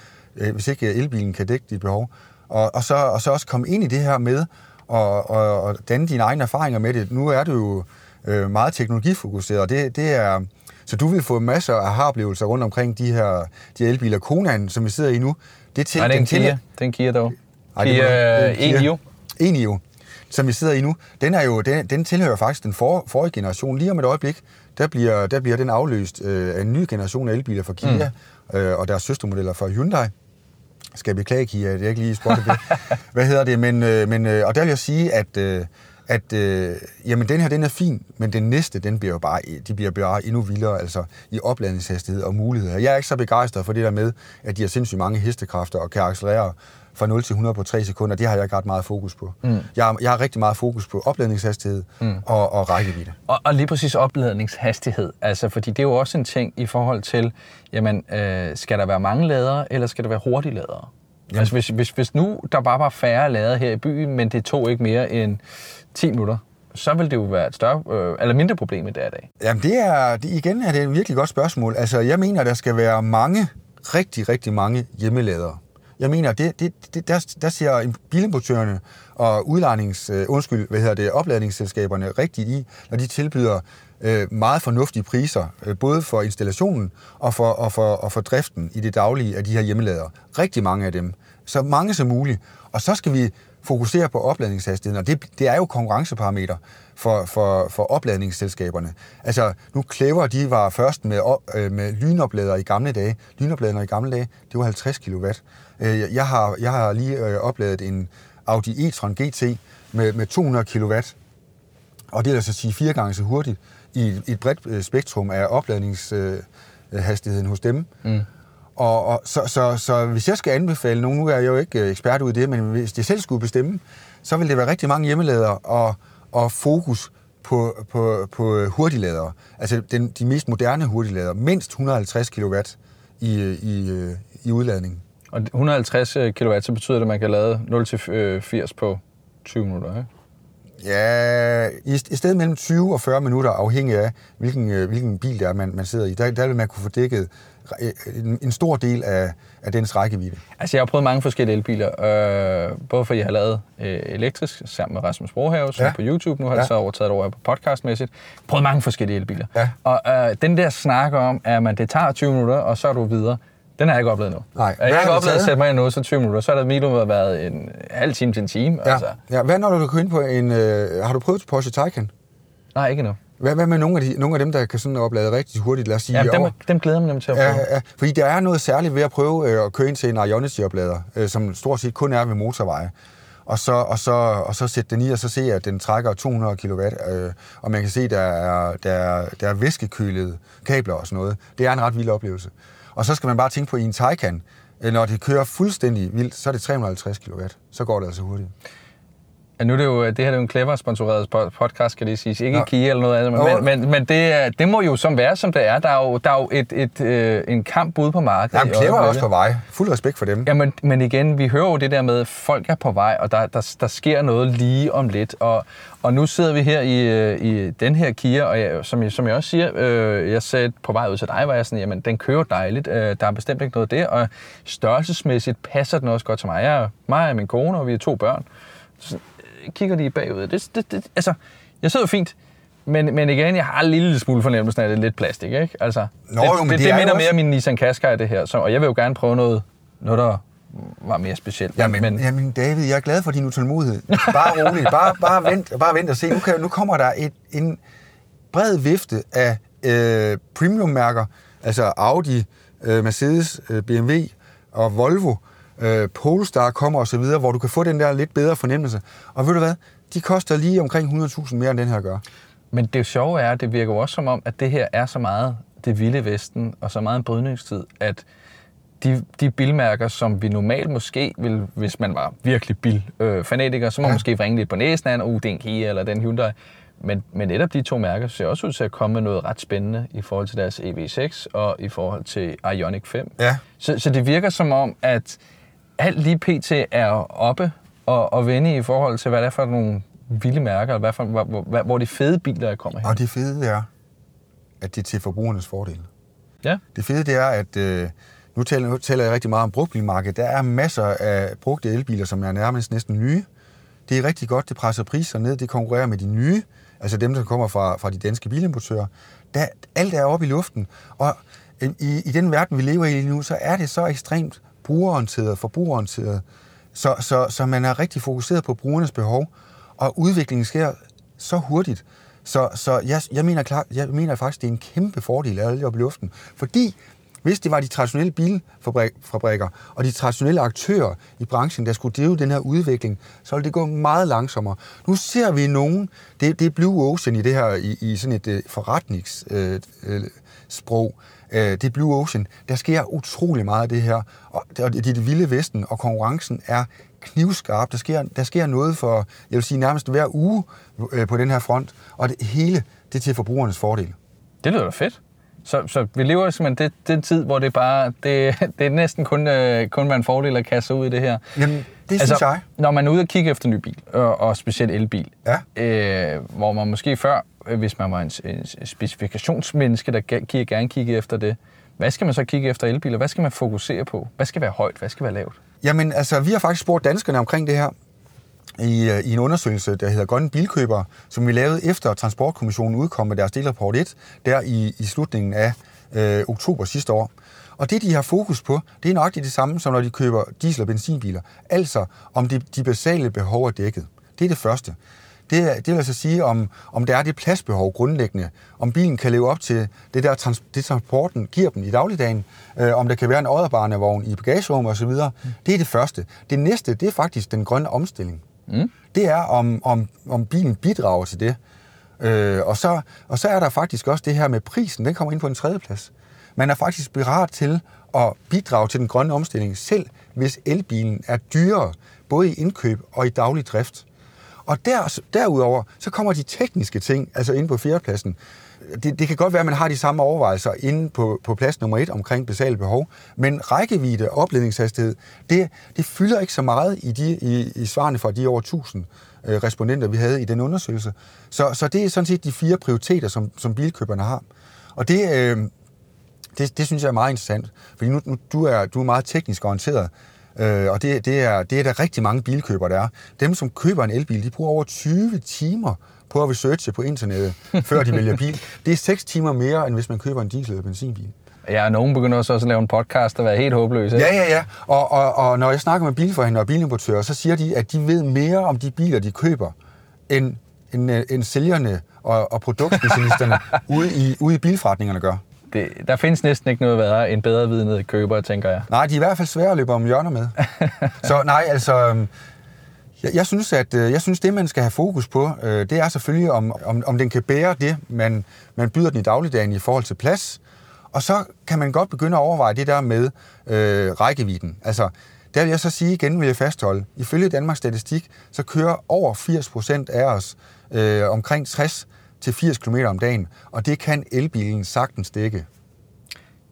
Speaker 2: hvis ikke elbilen kan dække dit behov. Og, og, så, og så også komme ind i det her med og, og, og danne dine egne erfaringer med det. Nu er du jo øh, meget teknologifokuseret, og det, det er... Så du vil få masser af har-oplevelser rundt omkring de her de elbiler. Konan, som vi sidder i nu,
Speaker 1: det er til... Nej, det er en Kia. Det er en Kia dog.
Speaker 2: Ej, Kia Enio. Enio, som vi sidder i nu, den, er jo, den, den tilhører faktisk den for, forrige generation. Lige om et øjeblik, der bliver, der bliver den afløst øh, af en ny generation af elbiler fra Kia mm. øh, og deres søstermodeller fra Hyundai. Skal jeg beklage, Kia, det er ikke lige spottet det. Hvad hedder det? Men, øh, men, øh, og der vil jeg sige, at, øh, at øh, jamen, den her den er fin, men den næste, den bliver jo bare, de bliver bare endnu vildere, altså i opladningshastighed og muligheder. Jeg er ikke så begejstret for det der med, at de har sindssygt mange hestekræfter og kan accelerere fra 0 til 100 på 3 sekunder, det har jeg ikke ret meget fokus på. Mm. Jeg, jeg har rigtig meget fokus på opladningshastighed mm. og, og rækkevidde.
Speaker 1: Og, og lige præcis opladningshastighed, altså fordi det er jo også en ting i forhold til, jamen, øh, skal der være mange ladere, eller skal der være hurtige ladere? Jamen. Altså hvis, hvis, hvis nu der bare var færre lade her i byen, men det tog ikke mere end 10 minutter, så vil det jo være et større, øh, eller mindre problem i dag i dag.
Speaker 2: Jamen det er, det, igen er det et virkelig godt spørgsmål. Altså jeg mener, der skal være mange, rigtig, rigtig mange hjemmeladere. Jeg mener, det, det, det, der, der ser bilimportørerne og udlejnings, øh, undskyld, hvad hedder det, opladningsselskaberne rigtigt i, når de tilbyder øh, meget fornuftige priser, øh, både for installationen og for, og, for, og for driften i det daglige af de her hjemmelader. Rigtig mange af dem. Så mange som muligt. Og så skal vi fokusere på opladningshastigheden, og det, det er jo konkurrenceparameter for, for, for opladningsselskaberne. Altså, nu klæver de var først med, øh, med lynoplader i gamle dage. Lynopladerne i gamle dage, det var 50 kW. Øh, jeg har, jeg har lige øh, opladet en Audi e-tron GT med, med 200 kW, og det er altså sige fire gange så hurtigt i, et bredt øh, spektrum af opladningshastigheden hos dem. Mm. Og, og så, så, så hvis jeg skal anbefale nogen, nu er jeg jo ikke ekspert ud i det, men hvis jeg selv skulle bestemme, så vil det være rigtig mange hjemmeladere og, og fokus på, på, på hurtigladere. Altså den, de mest moderne hurtigladere. Mindst 150 kW i, i, i udladningen.
Speaker 1: Og 150 øh, kW, så betyder det, at man kan lade 0-80 øh, på 20 minutter, ikke?
Speaker 2: Ja, i, i stedet mellem 20 og 40 minutter, afhængig af, hvilken, øh, hvilken bil det er, man, man sidder i, der, der vil man kunne få dækket en, en stor del af, af dens rækkevidde.
Speaker 1: Altså, jeg har prøvet mange forskellige elbiler, øh, både fordi jeg har lavet øh, elektrisk sammen med Rasmus Brohave, som ja. på YouTube, nu har ja. jeg så overtaget over på podcastmæssigt. Prøvet mange forskellige elbiler. Ja. Og øh, den der snakker om, at man, det tager 20 minutter, og så er du videre, den har jeg ikke oplevet nu. Nej. Jeg har ikke oplevet at sætte mig ind nu, så 20 minutter. Så er der minimum været en halv time til en time.
Speaker 2: Ja.
Speaker 1: Altså.
Speaker 2: ja. Hvad når du kan ind på en... Øh, har du prøvet Porsche Taycan?
Speaker 1: Nej, ikke endnu.
Speaker 2: Hvad, hvad med nogle af, de, nogle af dem, der kan sådan oplade rigtig hurtigt, lad os sige,
Speaker 1: ja, dem, dem glæder mig nemlig til at prøve.
Speaker 2: Ja, ja, fordi der er noget særligt ved at prøve øh, at køre ind til en Ionity-oplader, øh, som stort set kun er ved motorveje. Og så, og, så, og så sætte den i, og så se, at den trækker 200 kW, øh, og man kan se, at der er, der, er, der er væskekølede kabler og sådan noget. Det er en ret vild oplevelse. Og så skal man bare tænke på, i en Taycan, øh, når det kører fuldstændig vildt, så er det 350 kW. Så går det altså hurtigt.
Speaker 1: Ja, nu er det jo, det her er jo en clever sponsoreret podcast, skal det sige. Ikke ja. Kia eller noget andet, men, men, men det, det må jo som være, som det er. Der er jo, der er jo et, et, øh, en kamp ude på markedet.
Speaker 2: Jamen, Clever er også på vej. Fuld respekt for dem.
Speaker 1: Ja, men, men igen, vi hører jo det der med, at folk er på vej, og der, der, der sker noget lige om lidt. Og, og nu sidder vi her i, øh, i den her Kia, og jeg, som, jeg, som jeg også siger, øh, jeg sagde på vej ud til dig, var jeg sådan, jamen, den kører dejligt. Øh, der er bestemt ikke noget der, og størrelsesmæssigt passer den også godt til mig. Jeg er mig og min kone, og vi er to børn. Så, kigger de bagud. Det, det, det, altså, jeg sidder fint, men, men igen, jeg har en lille smule fornemmelse af, at det er lidt plastik, ikke? Altså, Nå, det, jo, men det, det, det, minder også... mere om min Nissan Qashqai, det her, så, og jeg vil jo gerne prøve noget, noget der var mere specielt.
Speaker 2: Jamen, men... jamen David, jeg er glad for din utålmodighed. Bare rolig, bare, bare, vent, bare vent og se. Nu, kan, nu kommer der et, en bred vifte af øh, premium-mærker, altså Audi, øh, Mercedes, øh, BMW og Volvo, øh, Polestar kommer osv., hvor du kan få den der lidt bedre fornemmelse. Og ved du hvad? De koster lige omkring 100.000 mere, end den her gør.
Speaker 1: Men det sjove er, at det virker også som om, at det her er så meget det vilde vesten, og så meget en brydningstid, at de, de bilmærker, som vi normalt måske vil, hvis man var virkelig bilfanatiker, øh, så må ja. man måske ringe lidt på næsen af, uh, det er en Kia eller den Hyundai. Men, men netop de to mærker ser også ud til at komme med noget ret spændende i forhold til deres EV6 og i forhold til Ioniq 5.
Speaker 2: Ja.
Speaker 1: Så, så det virker som om, at alt lige pt. er oppe og, og vende i forhold til, hvad det er for nogle vilde mærker, eller hvad for, hvor, hvor, hvor de fede biler er kommet hen.
Speaker 2: Og det fede er, at det er til forbrugernes fordel.
Speaker 1: Ja.
Speaker 2: Det fede det er, at øh, nu, taler, nu taler jeg rigtig meget om brugtbilmarkedet. Der er masser af brugte elbiler, som er nærmest næsten nye. Det er rigtig godt, det presser priser ned, det konkurrerer med de nye, altså dem, der kommer fra, fra de danske bilimportører. Der, alt er oppe i luften, og i, i den verden, vi lever i lige nu, så er det så ekstremt brugerorienteret, forbrugerorienteret, så, så, så man er rigtig fokuseret på brugernes behov, og udviklingen sker så hurtigt. Så, så jeg, jeg, mener klar, jeg mener faktisk, det er en kæmpe fordel at alle oppe i luften. Fordi hvis det var de traditionelle bilfabrikker og de traditionelle aktører i branchen, der skulle drive den her udvikling, så ville det gå meget langsommere. Nu ser vi nogen, det, det er Blue Ocean i det her, i, i sådan et øh, uh, forretningssprog, øh, øh, uh, uh, det er Blue Ocean. Der sker utrolig meget af det her, og det er det vilde vesten, og konkurrencen er knivskarp. Der sker, der sker noget for, jeg vil sige, nærmest hver uge øh, på den her front, og det hele, det er til forbrugernes fordel.
Speaker 1: Det lyder da fedt. Så, så vi lever simpelthen det, den tid, hvor det bare, det, det er næsten kun, øh, kun være en fordel at kaste sig ud i det her.
Speaker 2: Jamen, det altså, synes jeg.
Speaker 1: Når man er ude og kigge efter en ny bil, og, og specielt elbil,
Speaker 2: ja.
Speaker 1: øh, hvor man måske før, øh, hvis man var en, en specifikationsmenneske, der gerne kigge efter det, hvad skal man så kigge efter elbiler? Hvad skal man fokusere på? Hvad skal være højt? Hvad skal være lavt?
Speaker 2: Jamen, altså, vi har faktisk spurgt danskerne omkring det her i, øh, i en undersøgelse, der hedder Grønne Bilkøbere, som vi lavede efter Transportkommissionen udkom med deres delrapport 1, der i, i slutningen af øh, oktober sidste år. Og det, de har fokus på, det er nøjagtigt det samme, som når de køber diesel- og benzinbiler. Altså, om de, de basale behov er dækket. Det er det første. Det, det vil altså sige, om, om der er det pladsbehov grundlæggende, om bilen kan leve op til det, der trans, det transporten giver dem i dagligdagen, øh, om der kan være en odderbarnevogn i bagagerummet osv. Mm. Det er det første. Det næste, det er faktisk den grønne omstilling. Mm. Det er, om, om, om bilen bidrager til det. Øh, og, så, og så er der faktisk også det her med prisen, den kommer ind på en tredje plads. Man er faktisk berat til at bidrage til den grønne omstilling, selv hvis elbilen er dyrere, både i indkøb og i daglig drift. Og der, derudover, så kommer de tekniske ting, altså inde på fjerdepladsen. Det, det kan godt være, at man har de samme overvejelser inde på, på plads nummer et omkring basale behov, men rækkevidde og opledningshastighed, det, det fylder ikke så meget i, de, i, i svarene fra de over 1000 øh, respondenter, vi havde i den undersøgelse. Så, så det er sådan set de fire prioriteter, som, som bilkøberne har. Og det, øh, det, det synes jeg er meget interessant, fordi nu, nu du, er, du er meget teknisk orienteret, Øh, og det, det, er, det er der rigtig mange bilkøbere, der er. Dem, som køber en elbil, de bruger over 20 timer på at researche på internettet, før de vælger bil. Det er 6 timer mere, end hvis man køber en diesel- eller benzinbil.
Speaker 1: Ja, og nogen begynder også at lave en podcast og være helt håbløse.
Speaker 2: Ja, ja, ja. Og, og, og når jeg snakker med bilforhandlere og bilimportører, så siger de, at de ved mere om de biler, de køber, end, end, end sælgerne og, og produktspecialisterne ude, i, ude i bilforretningerne gør
Speaker 1: det, der findes næsten ikke noget værre end bedre vidnede køber, tænker jeg.
Speaker 2: Nej, de er i hvert fald svære at løbe om hjørner med. så nej, altså... Øhm, jeg, jeg, synes, at øh, jeg synes, det, man skal have fokus på, øh, det er selvfølgelig, om, om, om den kan bære det, man, man byder den i dagligdagen i forhold til plads. Og så kan man godt begynde at overveje det der med øh, rækkevidden. Altså, der vil jeg så sige igen, vil jeg fastholde. Ifølge Danmarks Statistik, så kører over 80 procent af os øh, omkring 60 til 80 km om dagen, og det kan elbilen sagtens dække.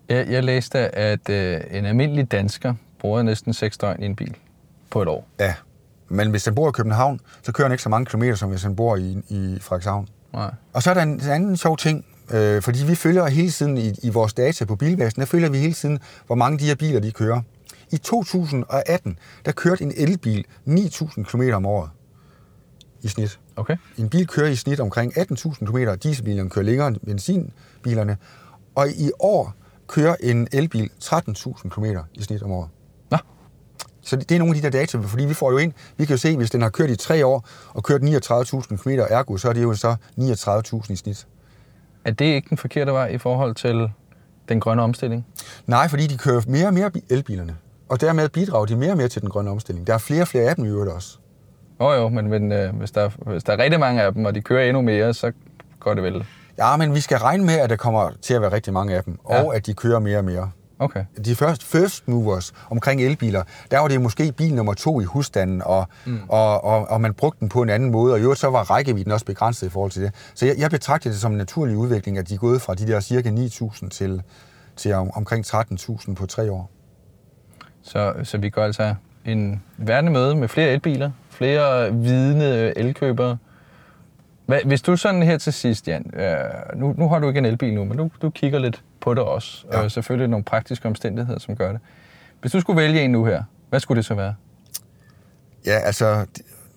Speaker 1: Jeg, jeg læste, at øh, en almindelig dansker bruger næsten 6 døgn i en bil på et år.
Speaker 2: Ja, men hvis han bor i København, så kører han ikke så mange kilometer, som hvis han bor i, i Frederikshavn.
Speaker 1: Nej.
Speaker 2: Og så er der en, en anden sjov ting, øh, fordi vi følger hele tiden i, i vores data på bilbasen, der følger vi hele tiden, hvor mange de her biler, de kører. I 2018, der kørte en elbil 9.000 km om året i snit.
Speaker 1: Okay.
Speaker 2: En bil kører i snit omkring 18.000 km, dieselbilerne kører længere end benzinbilerne, og i år kører en elbil 13.000 km i snit om året.
Speaker 1: Nå.
Speaker 2: Så det, det er nogle af de der data, fordi vi får jo ind, vi kan jo se, hvis den har kørt i tre år og kørt 39.000 km ergo, så er det jo så 39.000 i snit.
Speaker 1: Er det ikke den forkerte vej i forhold til den grønne omstilling?
Speaker 2: Nej, fordi de kører mere og mere elbilerne, og dermed bidrager de mere og mere til den grønne omstilling. Der er flere og flere af dem i øvrigt også.
Speaker 1: Jo jo, men, men øh, hvis, der, hvis der er rigtig mange af dem, og de kører endnu mere, så går det vel.
Speaker 2: Ja, men vi skal regne med, at der kommer til at være rigtig mange af dem, ja. og at de kører mere og mere.
Speaker 1: Okay.
Speaker 2: De first, first movers omkring elbiler, der var det måske bil nummer to i husstanden, og, mm. og, og, og man brugte den på en anden måde, og i øvrigt så var rækkevidden også begrænset i forhold til det. Så jeg, jeg betragter det som en naturlig udvikling, at de er gået fra de der cirka 9.000 til, til om, omkring 13.000 på tre år.
Speaker 1: Så, så vi går altså en verden møde med flere elbiler, flere vidende elkøbere. Hvis du sådan her til sidst, Jan, øh, nu, nu har du ikke en elbil nu, men du, du kigger lidt på det også, ja. og selvfølgelig nogle praktiske omstændigheder, som gør det. Hvis du skulle vælge en nu her, hvad skulle det så være?
Speaker 2: Ja, altså,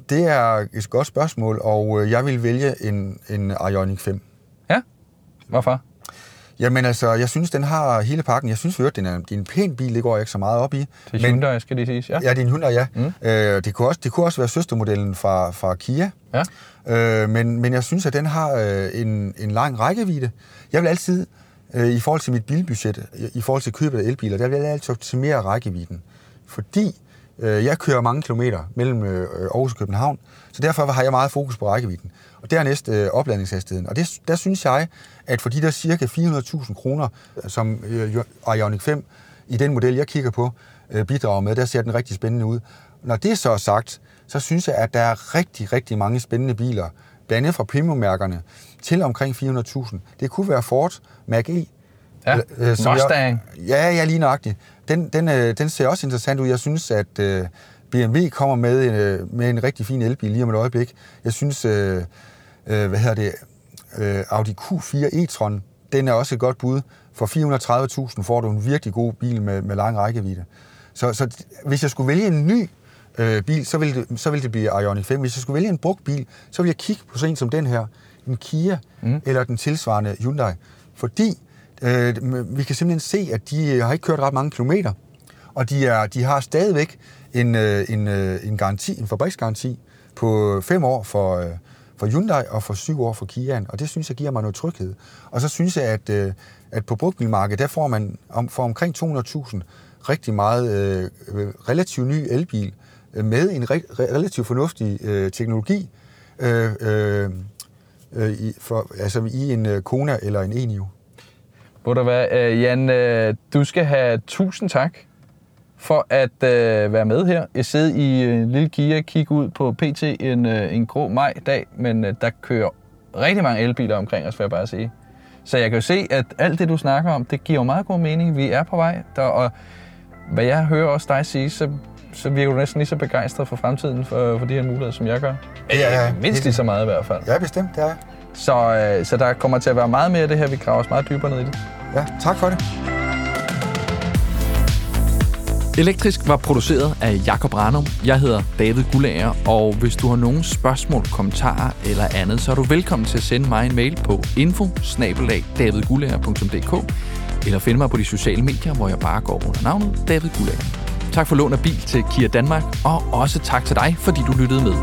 Speaker 2: det er et godt spørgsmål, og øh, jeg vil vælge en, en Ioniq 5.
Speaker 1: Ja? Hvorfor?
Speaker 2: Jamen altså, jeg synes, den har hele pakken. Jeg synes, at den er, det er en pæn bil, det går jeg ikke så meget op i.
Speaker 1: Det er Hyundai, skal det siges, ja?
Speaker 2: Ja, det er en Hyundai, ja. Mm. Øh, det, kunne også, det kunne også være søstermodellen fra, fra Kia. Ja. Øh, men, men jeg synes, at den har øh, en, en lang rækkevidde. Jeg vil altid, øh, i forhold til mit bilbudget, i forhold til købet af elbiler, der vil jeg altid optimere rækkevidden. Fordi øh, jeg kører mange kilometer mellem øh, Aarhus og København, så derfor har jeg meget fokus på rækkevidden. Og dernæst øh, opladningshastigheden. Og det, der synes jeg, at for de der cirka 400.000 kroner, som øh, Ioniq 5 i den model, jeg kigger på, øh, bidrager med, der ser den rigtig spændende ud. Når det så er sagt, så synes jeg, at der er rigtig, rigtig mange spændende biler, blandt andet fra premiummærkerne, til omkring 400.000. Det kunne være Ford Mach-E.
Speaker 1: Ja, øh, Mustang. Jeg,
Speaker 2: ja, ja, lige nøjagtigt. Den, den, øh, den ser også interessant ud. Jeg synes, at øh, BMW kommer med, øh, med en rigtig fin elbil lige om et øjeblik. Jeg synes, øh, øh, hvad hedder det, øh, Audi Q4 e-tron, den er også et godt bud. For 430.000 får du en virkelig god bil med, med lang rækkevidde. Så, så hvis jeg skulle vælge en ny øh, bil, så ville, det, så ville det blive Ioniq 5. Hvis jeg skulle vælge en brugt bil, så ville jeg kigge på sådan en som den her, en Kia mm. eller den tilsvarende Hyundai. Fordi øh, vi kan simpelthen se, at de har ikke kørt ret mange kilometer, og de, er, de har stadigvæk en, øh, en, øh, en, garanti, en fabriksgaranti på fem år for, øh, for Hyundai og for syv år for Kia, og det synes jeg giver mig noget tryghed. Og så synes jeg, at, øh, at på brugtbilmarkedet, der får man om, for omkring 200.000 rigtig meget øh, øh, relativt ny elbil øh, med en re, relativt fornuftig øh, teknologi øh, øh, øh, i, for, altså i en øh, Kona eller en Enio.
Speaker 1: Må der være, Jan, øh, du skal have tusind tak for at øh, være med her. Jeg sidder i en øh, lille Kia, kigge ud på PT en, øh, en grå maj-dag, men øh, der kører rigtig mange elbiler omkring os, vil jeg bare sige. Så jeg kan jo se, at alt det, du snakker om, det giver jo meget god mening. Vi er på vej, der, og hvad jeg hører også dig sige, så, så virker du næsten lige så begejstret for fremtiden for, for de her muligheder, som jeg gør.
Speaker 2: Ja, ja.
Speaker 1: Mindst lige så meget i hvert fald.
Speaker 2: Ja, bestemt, det er
Speaker 1: Så, øh, så der kommer til at være meget mere af det her. Vi graver os meget dybere ned i det.
Speaker 2: Ja, tak for det.
Speaker 3: Elektrisk var produceret af Jakob Ranum. Jeg hedder David Gullager, og hvis du har nogen spørgsmål, kommentarer eller andet, så er du velkommen til at sende mig en mail på info eller finde mig på de sociale medier, hvor jeg bare går under navnet David Gullager. Tak for lån af bil til Kia Danmark, og også tak til dig, fordi du lyttede med.